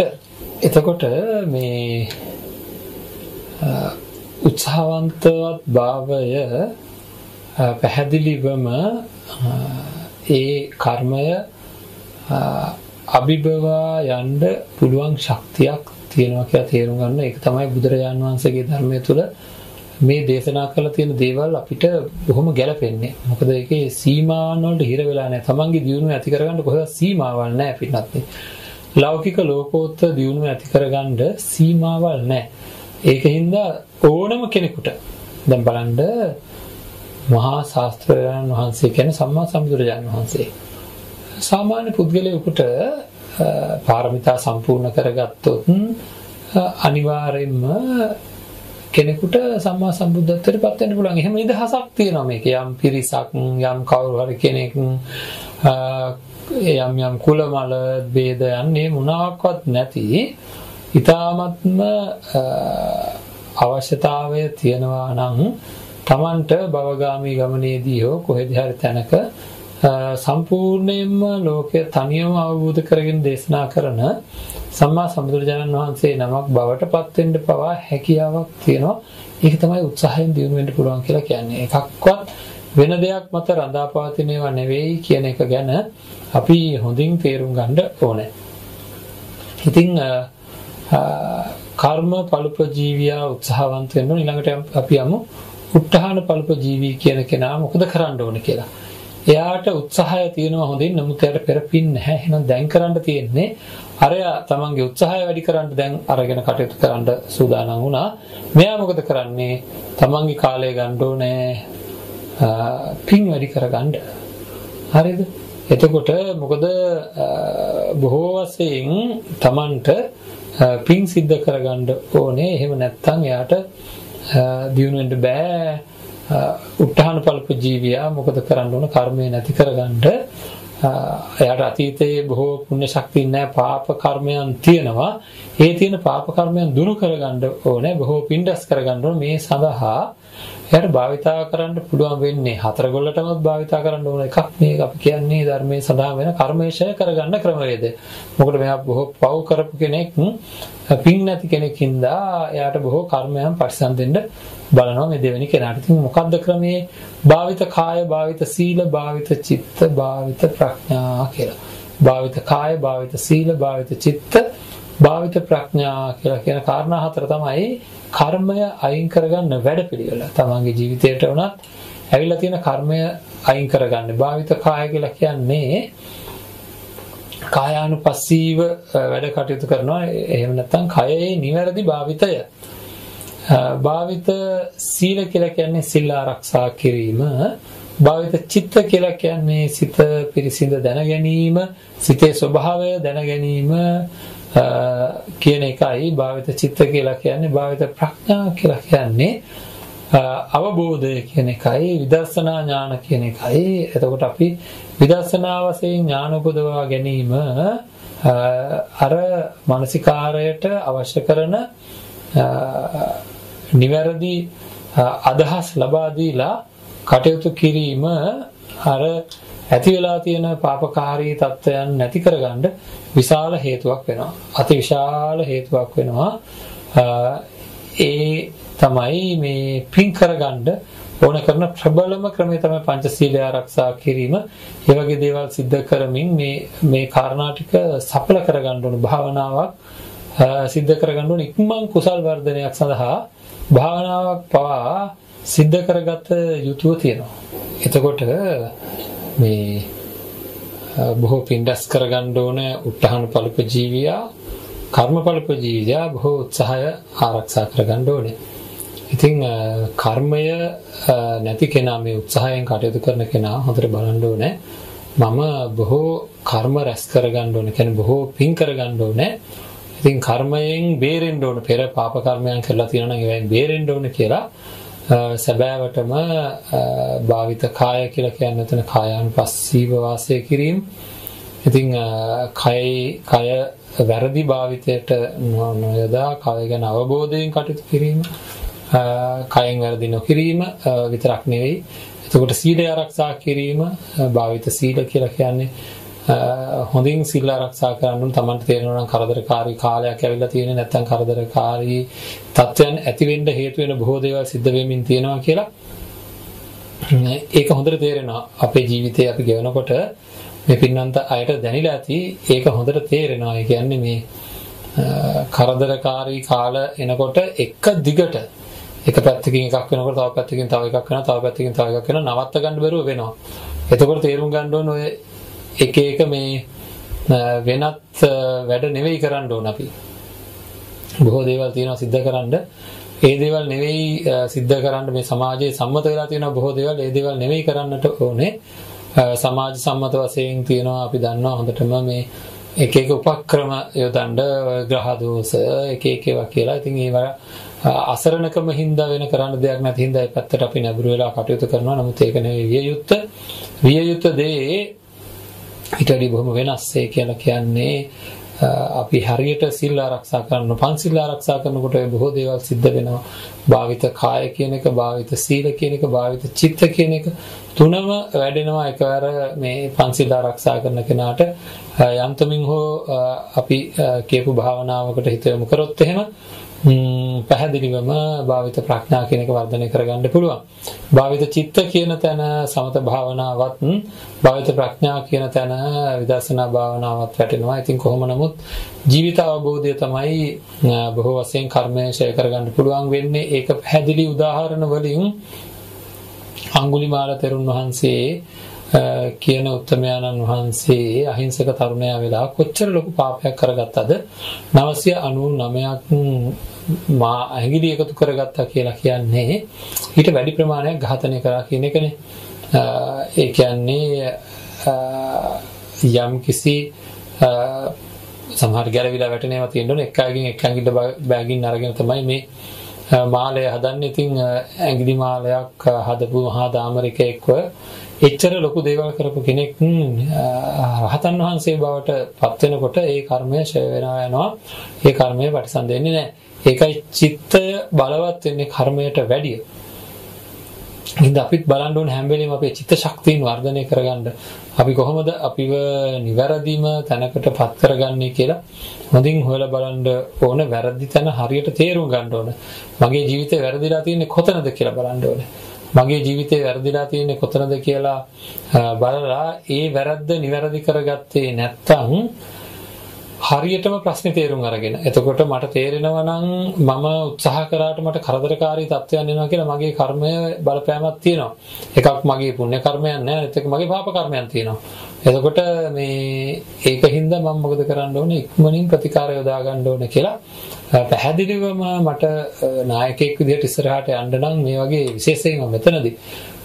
එතකොට මේ උත්සාහවන්තවත් භාවය පැහැදිලිවම ඒ කර්මය අභිභවා යන්න පුළුවන් ශක්තියක් තියෙනවා කියලා තේරුම් ගන්න. ඒක තමයි බුදුරජාන් වහන්සේගේ ධර්මය තුළ මේ දේශනා කරලා තියෙන දේවල් අපිට බොහොම ගැළපෙන්නේ. මොකද ඒකේ සීමාවන් වලට හිර වෙලා නැහැ. තමන්ගේ දියුණුව ඇති කරගන්න කොහෙවත් සීමාවල් නැහැ පිටත්. ලෞකික ලෝකෝත්තර දියුණුව ඇති කරගන්න සීමාවල් නැහැ. ඒකින්ද ඕනම කෙනෙකුට දැන් බලන්න මහා ශාස්ත්‍රඥයන් වහන්සේ කියන්නේ සම්මා සම්බුදුරජාණන් වහන්සේ. සාමාන්‍ය පුද්ගලයෙකුට පාරමිතා සම්පූර්ණ කරගත්තොත් අනිවාර්යෙන්ම කෙනෙකුට සම්මා සම්බුද්ධත්වයට පත් වෙන්න පුළුවන්. එහෙම නිදහසක් තියෙනවා මේක. යම් පිරිසක් යම් කවුරු හරි කෙනෙක් යම් යම් කුලමල ભેදයන් මේ මොනවාක්වත් නැති ඊ타මත්ම අවශ්‍යතාවය තියනවා නම් Tamanට භවගාමී ගමනේදී හෝ කොහෙද හරි තැනක සම්පූර්ණයෙන්ම ලෝකය තනියම අවබෝධ කරගෙන දේශනා කරන සම්මා සම්බුදුරජාණන් වහන්සේ නමක් බවට පත් වෙන්න පවා හැකියාවක් තියෙනවා. ඒක තමයි උත්සාහයෙන් දියුණු වෙන්න පුළුවන් කියලා කියන්නේ. එකක්වත් වෙන දෙයක් මත රඳාපවතින ඒවා නෙවෙයි කියන එක ගැන අපි හොඳින් තේරුම් ගන්න ඕනේ. ඉතින් කර්ම පළුප ජීවියා උත්සාහවන්ත වෙන්න ඊළඟට අපි යමු උත්හාන පළුප ජීවී කියන කෙනා මොකද කරන්න ඕනේ කියලා. එයාට උත්සාහය තියෙනවා හොඳින් නමුත් එයාට පෙර පින් නැහැ. එහෙනම් දැන් කරන්න තියෙන්නේ අරයා තමන්ගේ උත්සාහය වැඩි කරන්න දැන් අරගෙන කටයුතු කරන්න සූදානම් වුණා. මෙයා මොකද කරන්නේ? තමන්ගේ කාලය ගන්න ඕනේ පින් වැඩි කරගන්න. හරිද? එතකොට මොකද බොහෝ වශයෙන් තමන්ට පින් සිද්ධ කරගන්න ඕනේ. එහෙම නැත්නම් එයාට දියුණු වෙන්න බෑ. උත්හාන පල්ප ජීවියා මොකද කරන්න ඕන? කර්මය නැති කරගන්න. එයාට අතීතයේ බොහෝ පුණ්‍ය ශක්තිය නැහැ. පාප කර්මයන් තියෙනවා. ඒ තියෙන පාප කර්මයන් දුරු කරගන්න ඕනේ. බොහෝ පින්ඩස් කරගන්න ඕනේ. මේ සඳහා එයාට භාවිතා කරන්න පුළුවන් වෙන්නේ හතර ගොල්ලටමත් භාවිතා කරන්න ඕන එකක් මේක අපි කියන්නේ ධර්මයේ සඳහන් වෙන කර්මේශය කරගන්න ක්‍රමවේදය. මොකද මෙයා බොහෝ පව් කරපු කෙනෙක් පින් නැති කෙනෙක්ින්දා එයාට බොහෝ කර්මයන් පරිසම් දෙන්න බලනවා මේ දෙවෙනි කෙනාට. ඉතින් මොකද්ද ක්‍රමයේ? භාවිත කාය, භාවිත සීල, භාවිත චිත්ත, භාවිත ප්‍රඥා කියලා. භාවිත කාය, භාවිත සීල, භාවිත චිත්ත, භාවිත ප්‍රඥා කියලා කියන කාරණා හතර තමයි කර්මය අයින් කරගන්න වැඩපිළිවෙල. තමන්ගේ ජීවිතයට උනත් ඇවිල්ලා තියෙන කර්මය අයින් කරගන්න. භාවිත කාය කියලා කියන්නේ කායානුපස්සීව වැඩ කටයුතු කරනවා. එහෙම නැත්නම් කයේ නිවැරදි භාවිතය. භාවිත සීල කියලා කියන්නේ සිල් ආරක්ෂා කිරීම භාවිත චිත්ත කියලා කියන්නේ සිත පිරිසිඳ දැන ගැනීම සිතේ ස්වභාවය දැන ගැනීම කියන එකයි භාවිත චිත්ත කියලා කියන්නේ භාවිත ප්‍රඥා කියලා කියන්නේ අවබෝධය කියන එකයි විදර්ශනා ඥාන කියන එකයි. එතකොට අපි විදර්ශනා වශයෙන් ඥාන උපදවා ගැනීම අර මානසිකාරයට අවශ්‍ය කරන නිවැරදි අදහස් ලබා දීලා කටයුතු කිරීම අර ඇති වෙලා තියෙන පාපකාරී තත්ත්වයන් නැති කරගන්න විශාල හේතුවක් වෙනවා. අති විශාල හේතුවක් වෙනවා. ඒ තමයි මේ පින් කරගන්න ඕන කරන ප්‍රබලම ක්‍රමය තමයි පංචශීලය ආරක්ෂා කිරීම. ඒ වගේ දේවල් සිද්ධ කරමින් මේ මේ කාරණා ටික සඵල කරගන්න ඕන භාවනාවක් සිද්ධ කරගන්න ඕන ඉක්මන් කුසල් වර්ධනයක් සඳහා භාවනාවක් පවා සිද්ධ කරගත යුතුව තියෙනවා. එතකොට මේ බොහෝ පින්ඩස් කරගන්න ඕන උත්හාන පළප ජීවියා කර්මඵලප ජීවියා බොහෝ උත්සාහය ආරක්ෂා කරගන්න ඕනේ. ඉතින් කර්මය නැති කෙනා මේ උත්සාහයෙන් කටයුතු කරන කෙනා හොඳට බලන්න ඕනේ. මම බොහෝ කර්ම රැස් කරගන්න ඕනේ. කියන්නේ බොහෝ පින් කරගන්න ඕනේ. ඉතින් කර්මයෙන් බේරෙන්න ඕන පෙර පාප කර්මයන් කරලා තියෙනවා නම් ඒවෙන් බේරෙන්න ඕන කියලා සැබෑවටම භාවිත කාය කියලා කියන්නේ එතන කායානුපස්සීව වාසය කිරීම. ඉතින් කයි කය වැරදි භාවිතයට නොයදා කය ගැන අවබෝධයෙන් කටයුතු කිරීම. කයෙන් වැරදි නොකිරීම විතරක් නෙවෙයි. එතකොට සීලය ආරක්ෂා කිරීම භාවිත සීල කියලා කියන්නේ හොඳින් සිල් ආරක්ෂා කරන්න ඕන. තමන්ට තේරෙනවා නම් කරදරකාරී කාලයක් ඇවිල්ලා තියෙන්නේ නැත්නම් කරදරකාරී තත්ත්වයන් ඇති වෙන්න හේතු වෙන බොහෝ දේවල් සිද්ධ වෙමින් තියෙනවා කියලා. ඒක හොඳට තේරෙනවා. අපේ ජීවිතේ අපි ගෙවනකොට මේ පින්නන්ත අයට දැනিলা ඇති ඒක හොඳට තේරෙනවා. ඒ කියන්නේ මේ කරදරකාරී කාල එනකොට එක දිගට එක පැත්තකින් එකක් වෙනකොට තව පැත්තකින් තව එකක් වෙනවා තව පැත්තකින් තව එකක් වෙනවා නවත්ත ගන්න බැරුව වෙනවා. එතකොට තේරුම් ගන්න ඕන ඔය එක එක මේ වෙනත් වැඩ නෙවෙයි කරන්න ඕන අපි. බොහෝ දේවල් තියෙනවා සිද්ධ කරන්න. ඒ දේවල් නෙවෙයි සිද්ධ කරන්න මේ සමාජයේ සම්මත වෙලා තියෙන බොහෝ දේවල් ඒ දේවල් නෙවෙයි කරන්නට ඕනේ. සමාජ සම්මත වශයෙන් තියෙනවා අපි දන්නවා හොඳටම මේ එක එක උපක්‍රම යොදන්න ග්‍රහ දෝෂ එක එක ඒවා කියලා. ඉතින් ඒවා අසරණකම හින්දා වෙන කරන්න දෙයක් නැති හින්දා ඒ පැත්තට අපි නැඹුරු වෙලා කටයුතු කරනවා. නමුත් ඒක නෙවෙයි විය යුත්ත. විය යුත්ත දේ ඊට වඩා බොහොම වෙනස්. ඒ කියලා කියන්නේ අපි හරියට සිල් ආරක්ෂා කරන පන්සිල් ආරක්ෂා කරනකොට බොහෝ දේවල් සිද්ධ වෙනවා. භාවිත කාය කියන එක, භාවිත සීල කියන එක, භාවිත චිත්ත කියන එක තුනම වැඩෙනවා එකවර මේ පන්සිල් ආරක්ෂා කරන කෙනාට යන්තමින් හෝ අපි කියපු භාවනාවකට හිත යොමු කරොත් එහෙම පැහැදිලිවම භාවිත ප්‍රඥා කියන එක වර්ධනය කරගන්න පුළුවන්. භාවිත චිත්ත කියන තැන සමත භාවනාවත් භාවිත ප්‍රඥා කියන තැන විදර්ශනා භාවනාවත් වැටෙනවා. ඉතින් කොහොම නමුත් ජීවිත අවබෝධය තමයි බොහෝ වශයෙන් කර්මය ඡය කරගන්න පුළුවන් වෙන්නේ. ඒක පැහැදිලි උදාහරණ වලින් අඟුලිමාල තෙරුන් වහන්සේ කියන උත්තමයාණන් වහන්සේ අහිංසක තරුණයා වෙලා කොච්චර ලොකු පාපයක් කරගත්තද 999ක් මා ඇඟිලි එකතු කරගත්තා කියලා කියන්නේ ඊට වැඩි ප්‍රමාණයක් ඝාතනය කරා කියන එකනේ. ඒ කියන්නේ යම් කිසි සමහර ගැරවිලා වැටෙනවා තියෙනවනේ එක් අයකින් එක් ඇඟිල්ල බෑගින් අරගෙන තමයි මේ මාලය හදන්නේ. ඉතින් ඇඟිලි මාලයක් හදපු මහා දාමරිකයෙක්ව එච්චර ලොකු දේවල් කරපු කෙනෙක් රහතන් වහන්සේ බවට පත් වෙනකොට ඒ කර්මය ෂය වෙනවා යනවා. ඒ කර්මය ප්‍රතිසන්දෙන්නේ නැහැ. ඒකයි චිත්තය බලවත් වෙන්නේ කර්මයට වැඩිය. ඉතින් අපිත් බලන්න ඕන හැම වෙලෙම අපේ චිත්ත ශක්තියන් වර්ධනය කරගන්න අපි කොහොමද අපිව නිවැරදිම තැනකටපත් කරගන්නේ කියලා හොඳින් හොයලා බලන්න ඕන වැරදි තැන හරියට තේරුම් ගන්න ඕන. මගේ ජීවිතේ වැරදිලා තියෙන්නේ කොතනද කියලා බලන්න ඕනේ. මගේ ජීවිතේ වැරදිලා තියෙන්නේ කොතනද කියලා බලලා ඒ වැරද්ද නිවැරදි කරගත්තේ නැත්නම් හරියටම ප්‍රශ්නේ තේරුම් අරගෙන. එතකොට මට තේරෙනවා නම් මම උත්සාහ කරාට මට කරදරකාරී තත්ත්වයන් එනවා කියලා මගේ කර්මය බලපෑමක් තියෙනවා. එකක් මගේ පුණ්‍ය කර්මයන් නෑ, අනිත් එක මගේ පාප කර්මයන් තියෙනවා. එතකොට මේ ඒකින්ද මම මොකද කරන්න ඕනේ? ඉක්මනින් ප්‍රතිකාර යොදා ගන්න ඕනේ කියලා පැහැදිලිවම මට නායකයෙක් විදිහට ඉස්සරහට යන්න නම් මේ වගේ විශේෂයෙන්ම මෙතනදී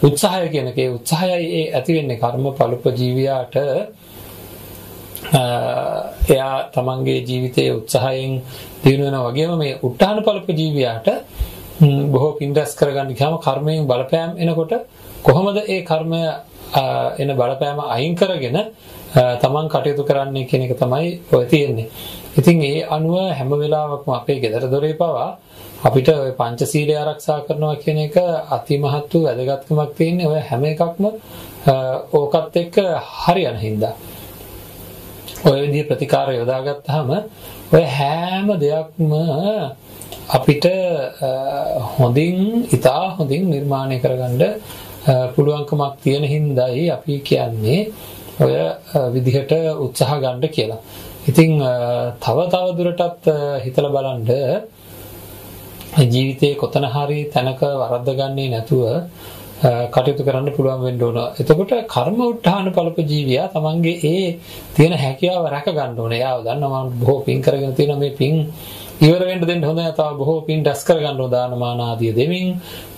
උත්සාහය කියන කේ උත්සාහයයි ඒ ඇති වෙන්නේ කර්ම පළුප ජීවියාට එයා තමන්ගේ ජීවිතයේ උත්සාහයෙන් දිනු වෙනා වගේම මේ උත්හාන පළප ජීවියාට බොහෝ පින්ඩස් කරගන්න ගියාම කර්මයෙන් බලපෑම් එනකොට කොහොමද ඒ කර්මය එන බලපෑම අයින් කරගෙන තමන් කටයුතු කරන්නේ කියන එක තමයි ඔය තියෙන්නේ. ඉතින් ඒ අනුව හැම වෙලාවකම අපේ ගෙදර දොරේ පවා අපිට ඔය පංචශීලය ආරක්ෂා කරනවා කියන එක අතිමහත් වූ වැදගත්කමක් තියෙන්නේ ඔය හැම එකක්ම ඕකත් එක්ක හරියන හින්දා. ඔය විදිහ ප්‍රතිකාර යොදාගත්තාම ඔය හැම දෙයක්ම අපිට හොඳින් ඉතා හොඳින් නිර්මාණය කරගන්න පුළුවන්කමක් තියෙන හින්දායි අපි කියන්නේ ඔය විදිහට උත්සාහ ගන්න කියලා. ඉතින් තව තව දුරටත් හිතලා බලන්න ජීවිතේ කොතන හරි තැනක වරද්ද ගන්නේ නැතුව කටයුතු කරන්න පුළුවන් වෙන්න ඕන. එතකොට කර්ම උත්හාන පළප ජීවියා තමන්ගේ ඒ තියෙන හැකියාව රැක ගන්න ඕනේ. එයාව දන්නවා මම බොහෝ පින් කරගෙන තියෙන මේ පින් ඉවර වෙන්න දෙන්න හොඳ නැහැ. තව බොහෝ පින් ඩස් කරගන්න ඕන දානමාන ආදිය දෙමින්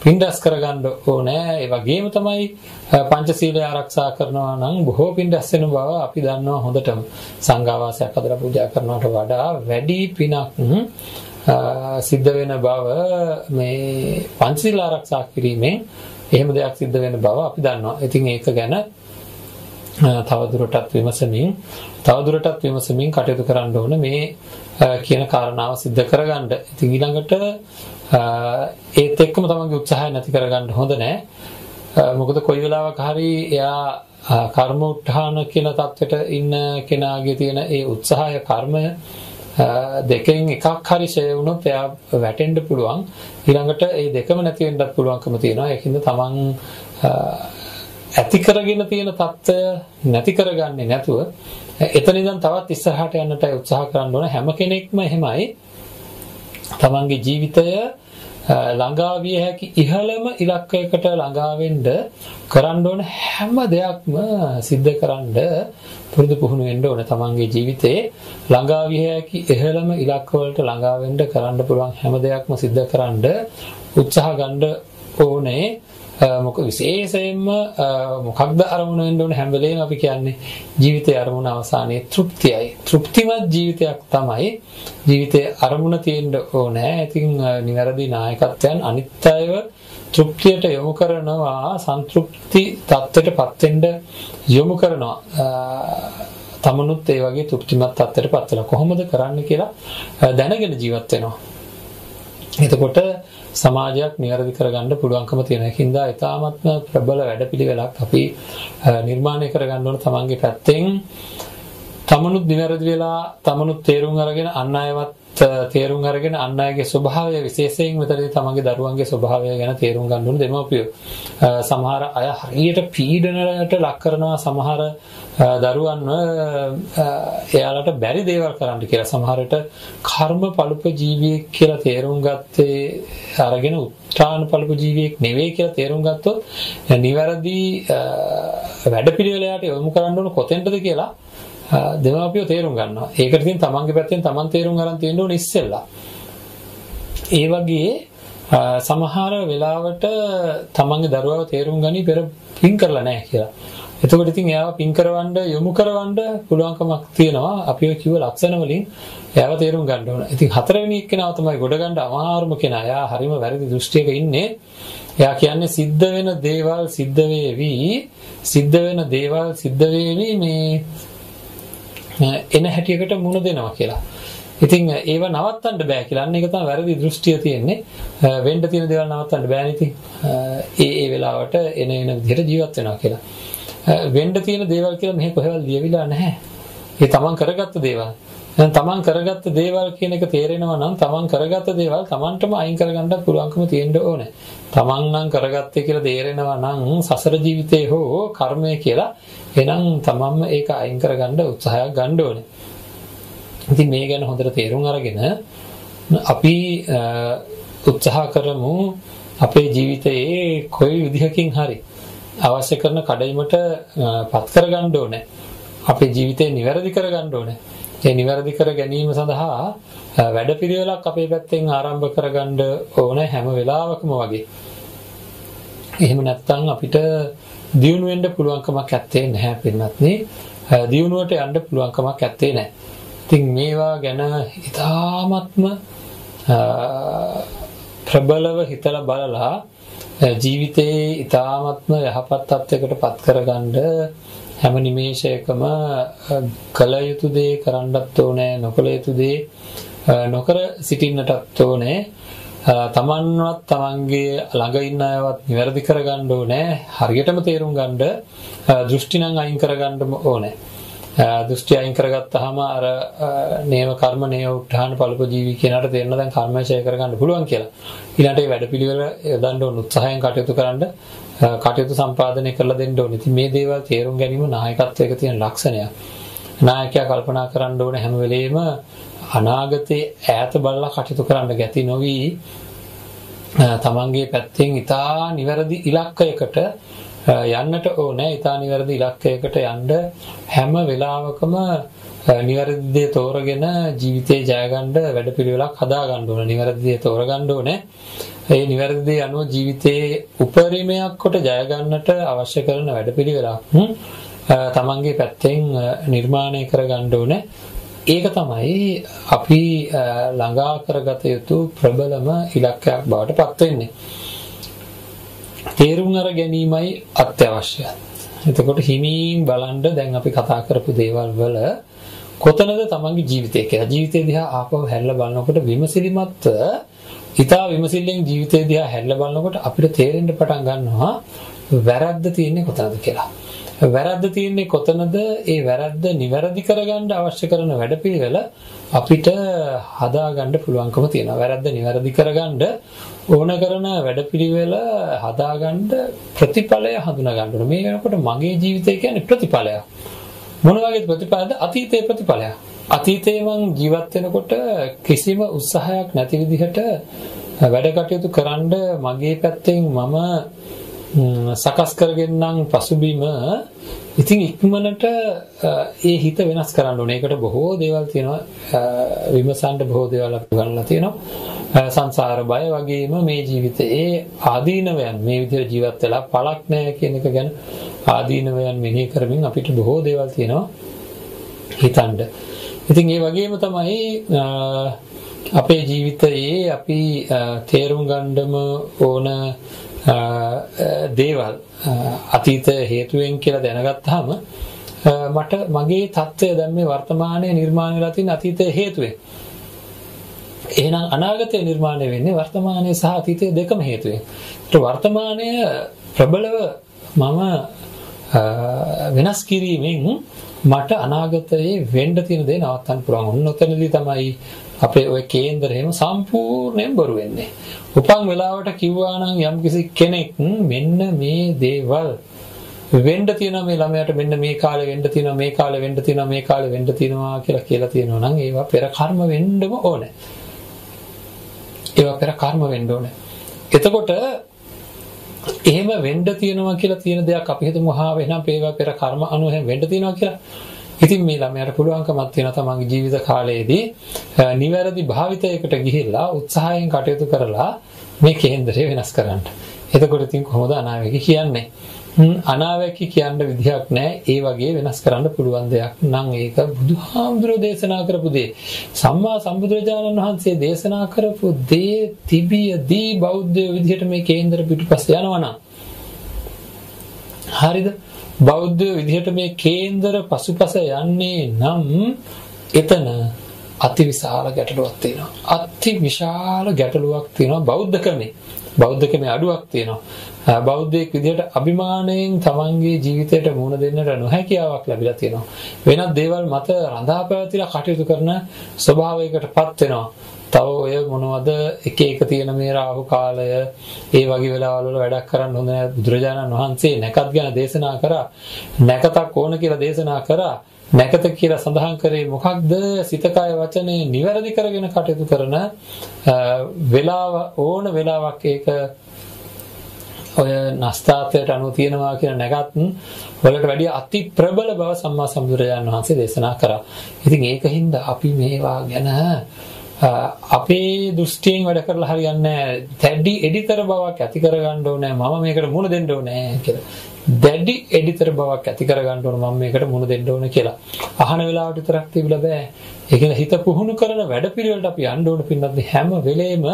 පින් ඩස් කරගන්න ඕනේ. ඒ වගේම තමයි පංචශීලය ආරක්ෂා කරනවා නම් බොහෝ පින් ඩස් වෙන බව අපි දන්නවා හොඳටම. සංඝාවාසයක් හදලා පූජා කරනවට වඩා වැඩි පිනක් සිද්ධ වෙන බව මේ පංචශීල ආරක්ෂා කිරීමෙන් එහෙම දෙයක් සිද්ධ වෙන බව අපි දන්නවා. ඉතින් ඒක ගැන තවදුරටත් විමසමින් තවදුරටත් විමසමින් කටයුතු කරන්න ඕන මේ කියන කාරණාව සිද්ධ කරගන්න. ඉතින් ඊළඟට ඒත් එක්කම තමන්ගේ උත්සාහය නැති කරගන්න හොඳ නෑ. මොකද කොයි වෙලාවක හරි එයා කර්ම උත්හාන කියන தත්වෙට ඉන්න කෙනාගේ තියෙන ඒ උත්සාහය කර්මය දෙකෙන් එකක් හරි ෂේ වුණොත් එයා වැටෙන්න පුළුවන්. ඊළඟට ඒ දෙකම නැති වෙන්නත් පුළුවන්කම තියෙනවා. ඒකින්ද තමන් ඇති කරගෙන තියෙන தত্ত্বය නැති කරගන්නේ නැතුව එතනින්නම් තවත් ඉස්සරහට යන්නට උත්සාහ කරන්න ඕන හැම කෙනෙක්ම එහෙමයි. තමන්ගේ ජීවිතය ළඟා විය හැකි ඉහළම ඉලක්කයකට ළඟා වෙන්න කරන්න ඕන හැම දෙයක්ම සිද්ධ කරන්න පුරුදු පුහුණු වෙන්න ඕන තමන්ගේ ජීවිතේ. ළඟා විය හැකි ඉහළම ඉලක්ක වලට ළඟා වෙන්න කරන්න පුළුවන් හැම දෙයක්ම සිද්ධ කරන්න උත්සාහ ගන්න ඕනේ. මොක විශේෂයෙන්ම මොකක්ද අරමුණ වෙන්න ඕන හැම වෙලේම අපි කියන්නේ ජීවිතයේ අරමුණ අවසානයේ තෘප්තියයි. තෘප්තිමත් ජීවිතයක් තමයි ජීවිතයේ අරමුණ තියෙන්න ඕනේ. ඉතින් නිවැරදි නායකත්වයන් අනිත් අයව තෘප්තියට යොමු කරනවා සන්තුෂ්ටි තත්ත්වයටපත් වෙන්න යොමු කරනවා. තමනුත් ඒ වගේ තෘප්තිමත් තත්ත්වයටපත් වෙනවා. කොහොමද කරන්න කියලා දැනගෙන ජීවත් වෙනවා. එතකොට සමාජයක් નિවැරදි කරගන්න පුළුවන්කම තියෙන හින්දා ඊ타ත්ම ප්‍රබල වැඩපිළිවෙලක් අපි නිර්මාණය කරගන්න ඕන තමන්ගේ පැත්තෙන්. තමනුත් નિවැරදි වෙලා තමනුත් තේරුම් අරගෙන අන් අයවත් තේරුම් අරගෙන අන් අයගේ ස්වභාවය විශේෂයෙන් මෙතනදී තමන්ගේ දරුවන්ගේ ස්වභාවය ගැන තේරුම් ගන්න ඕන දෙමව්පියෝ. සමහර අය හරියට පීඩනයට ලක් කරනවා සමහර දරුවන්ව එයාලට බැරි දේවල් කරන්න කියලා. සමහරට කර්ම පළුප ජීවියෙක් කියලා තේරුම් ගත්තේ අරගෙන උත්‍රාණ පළුප ජීවියෙක් නෙවෙයි කියලා තේරුම් ගත්තොත් නිවැරදි වැඩපිළිවෙලයට යොමු කරන්න ඕන කොතෙන්ද කියලා දෙමාපියෝ තේරුම් ගන්නවා. ඒකට ඉතින් තමන්ගේ පැත්තෙන් තමන් තේරුම් ගන්න තියෙන්න ඕනේ ඉස්සෙල්ලා. ඒ වගේ සමහර වෙලාවට තමන්ගේ දරුවව තේරුම් ගනි පෙර පින් කරලා නැහැ කියලා. එතකොට ඉතින් එයාව පින් කරවන්න යොමු කරවන්න පුළුවන්කමක් තියෙනවා. අපි ඔය කිව්ව ලක්ෂණ වලින් එයාව තේරුම් ගන්න ඕන. ඉතින් හතරවෙනි එක්කෙනාව තමයි ගොඩ ගන්න අමාරුම කෙනා. එයා හරිම වැරදි දෘෂ්ටියක ඉන්නේ. එයා කියන්නේ සිද්ධ වෙන දේවල් සිද්ධ වේවි. සිද්ධ වෙන දේවල් සිද්ධ වේවි මේ එන හැටියකට මුණ දෙනවා කියලා. ඉතින් ඒව නවත්තන්න බෑ කියලා. අන්න ඒක තමයි වැරදි දෘෂ්ටිය තියෙන්නේ. වෙන්න තියෙන දේවල් නවත්තන්න බෑනේ ඉතින්. ඒ ඒ වෙලාවට එන එන විදිහට ජීවත් වෙනවා කියලා. වෙන්න තියෙන දේවල් කියලා මෙහෙ කොහෙවත් ලියවිලා නැහැ. ඒ තමන් කරගත්ත දේවල්. දැන් තමන් කරගත්ත දේවල් කියන එක තේරෙනවා නම් තමන් කරගත්ත දේවල් තමන්ටම අයින් කරගන්න පුළුවන්කම තියෙන්න ඕනේ. තමන් නම් කරගත්තේ කියලා තේරෙනවා නම් සසර ජීවිතේ හෝ කර්මය කියලා එහෙනම් තමන්ම ඒක අයින් කරගන්න උත්සාහයක් ගන්න ඕනේ. ඉතින් මේ ගැන හොඳට තේරුම් අරගෙන අපි උත්සාහ කරමු අපේ ජීවිතයේ කොයි විදිහකින් හරි අවශ්‍ය කරන කඩයිමට පත් කරගන්න ඕනේ. අපේ ජීවිතේ නිවැරදි කරගන්න ඕනේ. ඒ නිවැරදි කර ගැනීම සඳහා වැඩපිළිවෙලක් අපේ පැත්තෙන් ආරම්භ කරගන්න ඕන හැම වෙලාවකම වගේ. එහෙම නැත්නම් අපිට දියුණු වෙන්න පුළුවන්කමක් ඇත්තේ නැහැ පින්වත්නි. දියුණුවට යන්න පුළුවන්කමක් ඇත්තේ නැහැ. ඉතින් මේවා ගැන ඉතාමත්ම ප්‍රබලව හිතලා බලලා ජීවිතේ ඉතාමත්ම යහපත් තත්යකට පත් කරගන්න හැම නිමේෂයකම කල යුතු දේ කරන්නත් ඕනේ නොකල යුතු දේ නොකර සිටින්නටත් ඕනේ තමන්වත් තමන්ගේ ළඟ ඉන්න අයවත් නිවැරදි කරගන්න ඕනේ හරියටම තේරුම් ගන්න දෘෂ්ටි නම් අයින් කරගන්න ඕනේ දෘෂ්ටි අයින් කරගත්තාම අර නේව කර්ම නේව උත්හාන පළප ජීවි කියනට තේරෙන දැන් කර්මය ඡය කරගන්න පුළුවන් කියලා. ඊළඟට ඒ වැඩපිළිවෙල යොදන්න ඕන උත්සාහයෙන් කටයුතු කරන්න කටයුතු සම්පාදනය කරලා දෙන්න ඕනේ. ඉතින් මේ දේවල් තේරුම් ගැනීම නායකත්වයක තියෙන ලක්ෂණයක්. නායකයා කල්පනා කරන්න ඕනේ හැම වෙලෙම අනාගතේ ඈත බලලා කටයුතු කරන්න ගැති නොවි තමන්ගේ පැත්තෙන් ඊටා නිවැරදි ඉලක්කයකට යන්නට ඕනේ. ඊටා නිවැරදි ඉලක්කයකට යන්න හැම වෙලාවකම නිවැරදි දේ තෝරගෙන ජීවිතේ ජය ගන්න වැඩපිළිවෙලක් හදා ගන්න ඕනේ. නිවැරදි දේ තෝරගන්න ඕනේ. ඒ නිවැරදි දේ අනුව ජීවිතේ උපරිමයක් කොට ජය ගන්නට අවශ්‍ය කරන වැඩපිළිවෙලක් තමන්ගේ පැත්තෙන් නිර්මාණය කරගන්න ඕනේ. ඒක තමයි අපි ළඟා කරගත යුතු ප්‍රබලම ඉලක්කයක් බවට පත් වෙන්නේ. තේරුම් අර ගැනීමයි අත්‍යවශ්‍යයි. එතකොට හිමින් බලන්න දැන් අපි කතා කරපු දේවල් වල කොතනද තමන්ගේ ජීවිතය කියලා. ජීවිතය දිහා ආපහු හැරිලා බලනකොට විමසිලිමත් හිතා විමසිල්ලෙන් ජීවිතය දිහා හැරිලා බලනකොට අපිට තේරෙන්න පටන් ගන්නවා වැරද්ද තියෙන්නේ කොතනද කියලා. වැරද්ද තියෙන්නේ කොතනද? ඒ වැරද්ද නිවැරදි කරගන්න අවශ්‍ය කරන වැඩපිළිවෙල අපිට හදාගන්න පුළුවන්කම තියෙනවා. වැරද්ද නිවැරදි කරගන්න ඕන කරන වැඩපිළිවෙල හදාගන්න ප්‍රතිඵලය හඳුනා ගන්න ඕනේ. මේ වෙනකොට මගේ ජීවිතය කියන්නේ ප්‍රතිඵලයක්. මොන වගේ ප්‍රතිඵලද? අතීතයේ ප්‍රතිඵලයක්. අතීතයේ මං ජීවත් වෙනකොට කිසිම උත්සාහයක් නැති විදිහට වැඩ කටයුතු කරන්න මගේ පැත්තෙන් මම සකස් කරගෙනනම් පසුබිම ඉතින් ඉක්මනට ඒ හිත වෙනස් කරන්න ඕනේ. ඒකට බොහෝ දේවල් තියෙනවා. විමසන්න බොහෝ දේවල් අපි ගන්නලා තියෙනවා. සංසාර බය වගේම මේ ජීවිතයේ ආදීනවයන් මේ විදිහට ජීවත් වෙලා පළක් නැහැ කියන එක ගැන ආදීනවයන් මෙනෙහි කරමින් අපිට බොහෝ දේවල් තියෙනවා හිතන්න. ඉතින් ඒ වගේම තමයි අපේ ජීවිතයේ අපි තේරුම් ගන්නම ඕන දේවල් අතීත හේතුවෙන් කියලා දැනගත්තාම මට මගේ தත්ත්වය දැන් මේ වර්තමානයේ නිර්මාණය වෙලා තියෙන අතීත හේතුවෙන්. එහෙනම් අනාගතය නිර්මාණය වෙන්නේ වර්තමානයේ සහ අතීතයේ දෙකම හේතුවෙන්. ඒත් වර්තමානය ප්‍රබලව මම වෙනස් කිරීමෙන් මට අනාගතයේ වෙන්න තියෙන දේ නවත්තන්න පුළුවන්. ඔන්න ඔතනදී තමයි අපේ ওই කේන්දරේම සම්පූර්ණයෙන් බොරු වෙන්නේ. උපන් වෙලාවට කිව්වා නම් යම්කිසි කෙනෙක් මෙන්න මේ දේවල් වෙන්න තියෙනවා මේ ළමයාට මෙන්න මේ කාලේ වෙන්න තියෙනවා මේ කාලේ වෙන්න තියෙනවා මේ කාලේ වෙන්න තියෙනවා කියලා කියලා තියෙනවා නම් ඒවා පෙර කර්ම වෙන්නම ඕනේ. ඒවා පෙර කර්ම වෙන්න ඕනේ. එතකොට එහෙම වෙන්න තියෙනවා කියලා තියෙන දෙයක් අපි හිතමු හා වෙනම් ඒවා පෙර කර්ම අනුව එහෙම වෙන්න තියෙනවා කියලා. ඉතින් මේ ළමයාට පුළුවන්කමක් තියෙනවා තමන්ගේ ජීවිත කාලයේදී නිවැරදි භාවිතයකට ගිහිල්ලා උත්සාහයෙන් කටයුතු කරලා මේ කේන්දරය වෙනස් කරන්න. එතකොට ඉතින් කොහොමද අනාවැකි කියන්නේ? අනාවැකි කියන්න විදිහක් නැහැ. ඒ වගේ වෙනස් කරන්න පුළුවන් දෙයක් නම් ඒක බුදුහාමුදුරෝ දේශනා කරපු දේ. සම්මා සම්බුදුරජාණන් වහන්සේ දේශනා කරපු දේ තිබියදී බෞද්ධ විදිහට මේ කේන්දර පිටුපස්ස යනවා හරිද? බෞද්ධ විදිහට මේ කේන්දර පසුපස යන්නේ නම් එතන අතිවිශාල ගැටලුවක් තියෙනවා. අතිවිශාල ගැටලුවක් තියෙනවා බෞද්ධකමේ. බෞද්ධකමේ අඩුවක් තියෙනවා. බෞද්ධයෙක් විදිහට අභිමාණයෙන් තමන්ගේ ජීවිතයට මුහුණ දෙන්නට නොහැකියාවක් ලැබිලා තියෙනවා. වෙනත් දේවල් මත රඳා පැවතිලා කටයුතු කරන ස්වභාවයකටපත් වෙනවා. තව ඔය මොනවද එක එක තියෙන මේ රාහු කාලය ඒ වගේ වෙලාවල් වල වැඩක් කරන්න හොඳ නැහැ බුදුරජාණන් වහන්සේ නැකත් ගැන දේශනා කරා නැකතක් ඕන කියලා දේශනා කරා නැකත කියලා සඳහන් කරේ මොකක්ද සිතකය වචනේ නිවැරදි කරගෙන කටයුතු කරන වෙලාව ඕන වෙලාවක් ඒක ඔය නස්තාත්වයට අනුව තියෙනවා කියන නැගත් වලට වැඩිය අති ප්‍රබල බව සම්මා සම්බුදුරජාණන් වහන්සේ දේශනා කරා. ඉතින් ඒකින්ද අපි මේවා ගැන අපේ දෘෂ්ටියෙන් වැඩ කරලා හරියන්නේ නැහැ. දැඩි එඩිතර බවක් ඇති කරගන්න ඕනේ. මම මේකට මුණ දෙන්න ඕනේ කියලා. දැඩි එඩිතර බවක් ඇති කරගන්න ඕන මම මේකට මුණ දෙන්න ඕන කියලා. අහන වෙලාවට විතරක් තිබිලා බෑ. ඒ කියන්නේ හිත පුහුණු කරන වැඩපිළිවෙලට අපි යන්න ඕන පින්නත් හැම වෙලේම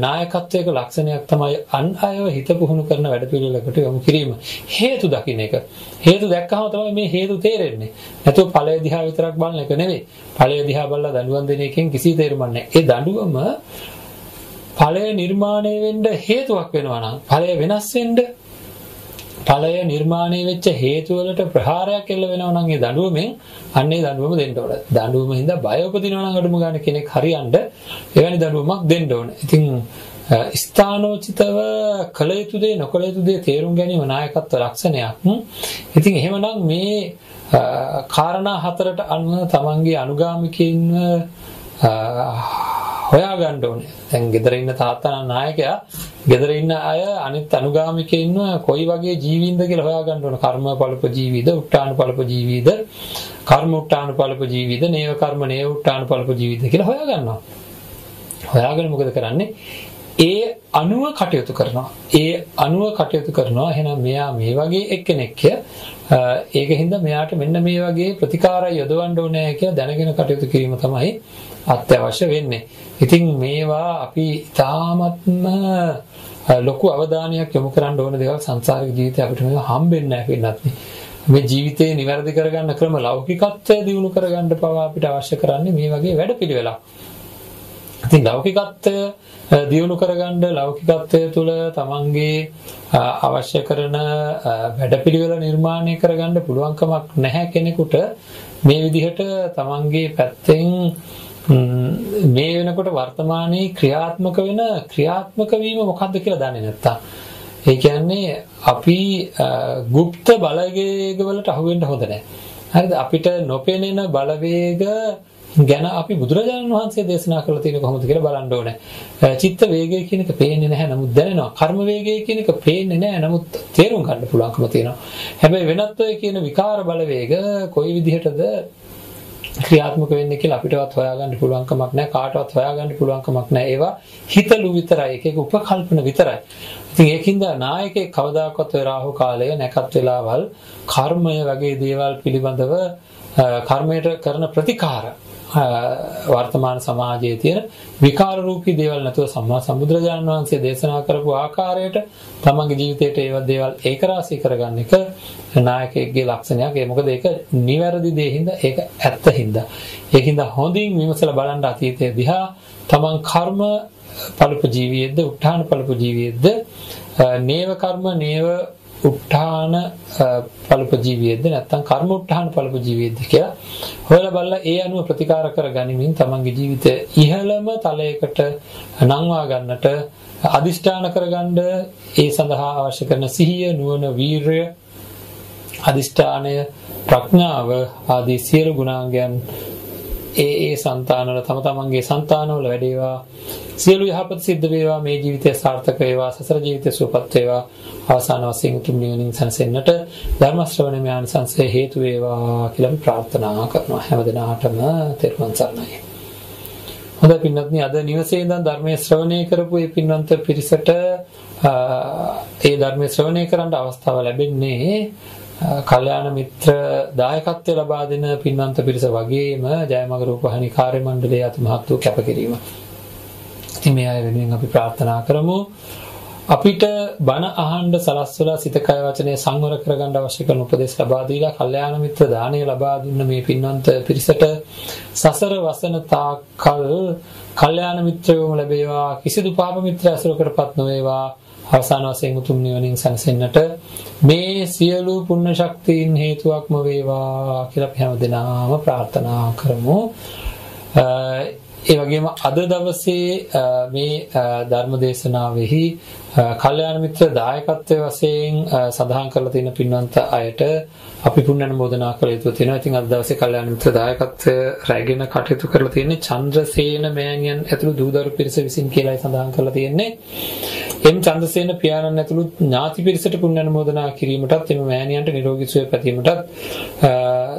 නායකත්වයක ලක්ෂණයක් තමයි අන් අයව හිත පුහුණු කරන වැඩපිළිවෙලකට යොමු කිරීම. හේතු දකින්න එක. හේතු දැක්කම තමයි මේ හේතු තේරෙන්නේ. නැතුව ඵලය දිහා විතරක් බලන එක නෙවෙයි. ඵලය දිහා බලලා දඬුවම් දෙන එකෙන් කිසි තේරුමක් නැහැ. ඒ දඬුවම ඵලය නිර්මාණය වෙන්න හේතුවක් වෙනවා නම් ඵලය වෙනස් වෙන්න ඵලය නිර්මාණය වෙච්ච හේතු වලට ප්‍රහාරයක් එල්ල වෙනවා නම් ඒ දඬුවමෙන් අන්නේ දඬුවම දෙන්න ඕන. දඬුවම හින්දා බය උපදිනවා නම් අඩුම ගන්න කෙනෙක් හරියන්න එවැනි දඬුවමක් දෙන්න ඕන. ඉතින් ස්ථානෝචිතව කළ යුතු දේ නොකළ යුතු දේ තේරුම් ගැනීම නායකත්ව ලක්ෂණයක්. ඉතින් එහෙමනම් මේ කාරණා හතරට අනුව තමන්ගේ අනුගාමිකයින්ව හොයාගන්න ඕනේ. දැන් ගෙදර ඉන්න තාත්තා නායකයා ගෙදර ඉන්න අය අනිත් අනුගාමිකයින්ව කොයි වගේ ජීවීන්ද කියලා හොයාගන්න ඕන. කර්ම පළප ජීවීද, උට්ටාන පළප ජීවීද, කර්ම උට්ටාන පළප ජීවීද, නේව කර්ම නේව උට්ටාන පළප ජීවීද කියලා හොයාගන්නවා. හොයාගෙන මොකද කරන්නේ? ඒ අනුව කටයුතු කරනවා. ඒ අනුව කටයුතු කරනවා. එහෙනම් මෙයා මේ වගේ එක්කෙනෙක්ය. ඒකින්ද මෙයාට මෙන්න මේ වගේ ප්‍රතිකාරය යොදවන්න ඕනේ කියලා දැනගෙන කටයුතු කිරීම තමයි අත්‍යවශ්‍ය වෙන්නේ. ඉතින් මේවා අපි තාමත්ම ලොකු අවධානයක් යොමු කරන්න ඕන දේවල් සංසාරික ජීවිතේ අපිට මේවා හම්බෙන්නේ නැහැ පින්නත් මේ ජීවිතේ નિවැරදි කරගන්න ක්‍රම ලෞකිකත්වය දියුණු කරගන්න පවා අපිට අවශ්‍ය කරන්නේ මේ වගේ වැඩපිළිවෙලක්. ඉතින් ලෞකිකත්වය දියුණු කරගන්න ලෞකිකත්වය තුළ තමන්ගේ අවශ්‍ය කරන වැඩපිළිවෙල නිර්මාණය කරගන්න පුළුවන්කමක් නැහැ කෙනෙකුට මේ විදිහට තමන්ගේ පැත්තෙන් මේ වෙනකොට වර්තමානයේ ක්‍රියාත්මක වෙන ක්‍රියාත්මක වීම මොකක්ද කියලා දන්නේ නැත්තම් ඒ කියන්නේ අපි গুপ্ত බලවේග වලට අහු වෙන්න හොඳ නැහැ. හරිද? අපිට නොපෙනෙන බලවේග ගැන අපි බුදුරජාණන් වහන්සේ දේශනා කරලා තියෙන කොහොමද කියලා බලන්න ඕනේ. චිත්ත වේගය කියන එක පේන්නේ නැහැ නමුත් දැනෙනවා. කර්ම වේගය කියන එක පේන්නේ නැහැ නමුත් තේරුම් ගන්න පුළුවන්කම තියෙනවා. හැබැයි වෙනත් ඔය කියන විකාර බලවේග කොයි විදිහටද ක්‍රියාත්මක වෙන්නේ කියලා අපිටවත් හොයාගන්න පුළුවන් කමක් නැහැ. කාටවත් හොයාගන්න පුළුවන් කමක් නැහැ. ඒවා හිතලු විතරයි. එක එක උපකල්පන විතරයි. ඉතින් ඒකින්ද නායකයෙක් කවදාකවත් ඔය රාහු කාලය නැකත් වෙලාවල් කර්මය වගේ දේවල් පිළිබඳව කර්මයට කරන ප්‍රතිකාර වර්තමාන සමාජයේ තියෙන විකාර රූපී දේවල් නැතුව සම්මා සම්බුදුරජාණන් වහන්සේ දේශනා කරපු ආකාරයට තමන්ගේ ජීවිතයට ඒවත් දේවල් ඒකරාශී කරගන්න එක නායකයෙක්ගේ ලක්ෂණයක්. ඒ මොකද ඒක නිවැරදි දේ හින්දා ඒක ඇත්ත හින්දා. ඒකින්ද හොඳින් විමසලා බලන්න අතීතයේ දිහා තමන් කර්ම පළපු ජීවියෙද්ද උත්හාන පළපු ජීවියෙද්ද නේව කර්ම නේව උත්හාන පළප ජීවියෙද්ද නැත්නම් කර්ම උත්හාන පළප ජීවියෙද්ද කියලා හොයලා බලලා ඒ අනුව ප්‍රතිකාර කර ගනිමින් තමන්ගේ ජීවිතය ඉහළම තලයකට නංවා ගන්නට අදිෂ්ඨාන කරගන්න ඒ සඳහා අවශ්‍ය කරන සිහිය නුවණ වීරය අදිෂ්ඨානය ප්‍රඥාව ආදී සියලු ගුණාංගයන් ඒ ඒ సంతානවල තම තමන්ගේ సంతානවල වැඩේවා. සියලු යහපත් සිද්ධ වේවා. මේ ජීවිතය සාර්ථක වේවා. සසර ජීවිතය සුවපත් වේවා. අවසාන වශයෙන් උතුම් නිවනින් සැනසෙන්නට ධර්ම ශ්‍රවණය මේ ආනිසංසය හේතු වේවා කියලා ප්‍රාර්ථනා කරනවා. හැමදෙනාටම තෙරුවන් සරණයි. හොඳ පින්වත්නි අද නිවසේ ඉඳන් ධර්මයේ ශ්‍රවණය කරපු මේ පින්වන්ත පිරිසට ඒ ධර්මයේ ශ්‍රවණය කරන්න අවස්ථාව ලැබෙන්නේ කල්යාණ මිත්‍ර දායකත්වය ලබා දෙන පින්වන්ත පිරිස වගේම ජයමග රූපහානි කාර්ය මණ්ඩලයේ අති මහත් වූ කැපකිරීම. ඉතින් මේ අය වෙනුවෙන් අපි ප්‍රාර්ථනා කරමු. අපිට බණ අහන්න සලස්වලා සිත කය වචනේ සංවර කරගන්න අවශ්‍ය කරන උපදෙස් ලබා දීලා කල්යාණ මිත්‍ර දාණය ලබා දුන්න මේ පින්වන්ත පිරිසට සසර වසන තාකල් කල්යාණ මිත්‍රයෝම ලැබේවා කිසිදු පාප මිත්‍ර ඇසුරකටපත් නොවේවා අවසාන වශයෙන් උතුම් නිවනින් සැනසෙන්නට මේ සියලු පුණ්‍ය ශක්තියින් හේතුවක්ම වේවා කියලා අපි හැමදෙනාම ප්‍රාර්ථනා කරමු. ඒ වගේම අද දවසේ මේ ධර්ම දේශනාවෙහි කල්යාණ මිත්‍ර දායකත්වයේ වශයෙන් සඳහන් කරලා තියෙන පින්වන්ත අයට අපි පුණ්‍ය අනුමෝදනා කළ යුතු තියෙනවා. ඉතින් අද දවසේ කල්යාණ මිත්‍ර දායකත්වය රැගෙන කටයුතු කරලා තියෙන්නේ චන්ද්‍රසේන මෑණියන් ඇතුළු දූදරු පිරිස විසින් කියලායි සඳහන් කරලා තියෙන්නේ. එම් චන්ද්‍රසේන පියාණන් ඇතුළු ඥාති පිරිසට පුණ්‍ය අනුමෝදනා කිරීමටත් එම මෑණියන්ට නිරෝගී සුවය පැතීමටත්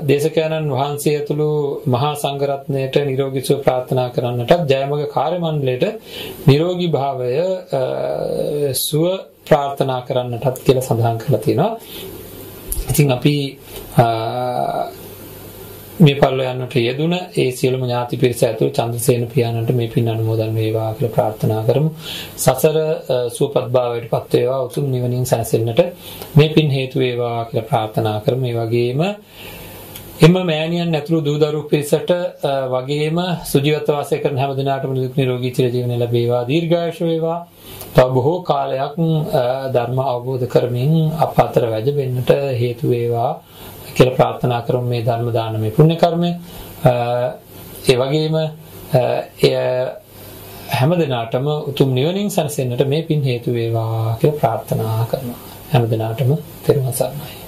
දේශකයන්න් වහන්සේ ඇතුළු මහා සංඝරත්නයට නිරෝගී සුව ප්‍රාර්ථනා කරන්නටත් ජයමග කාර්ය මණ්ඩලයට නිරෝගී භාවය සුව ප්‍රාර්ථනා කරන්නටත් කියලා සඳහන් කරලා තියෙනවා. ඉතින් අපි මේ පල්ල යන්නට යෙදුන ඒ සියලුම ඥාති පිරිස ඇතුළු චන්ද්‍රසේන පියාණන්ට මේ පින් අනුමෝදන් වේවා කියලා ප්‍රාර්ථනා කරමු. සසර සුවපත් භාවයට පත් වේවා උතුම් නිවනින් සැනසෙන්නට මේ පින් හේතු වේවා කියලා ප්‍රාර්ථනා කරමු. මේ වගේම එම මෑණියන් ඇතුළු දූ දරුවෝ පිරිසට වගේම සුජීවත්ව වාසය කරන හැම දිනාටම නිදුක් නිරෝගී චිරජීවනය ලැබේවා දීර්ඝායුෂ වේවා තව බොහෝ කාලයක් ධර්ම අවබෝධ කරමින් අප අතර වැජ වෙන්නට හේතු වේවා කියලා ප්‍රාර්ථනා කරමු මේ ධර්ම දානමය පුණ්‍ය කර්මය. ඒ වගේම එය හැම දිනාටම උතුම් නිවනින් සැනසෙන්නට මේ පින් හේතු වේවා කියලා ප්‍රාර්ථනා කරනවා. හැම දිනාටම තෙරුවන් සරණයි.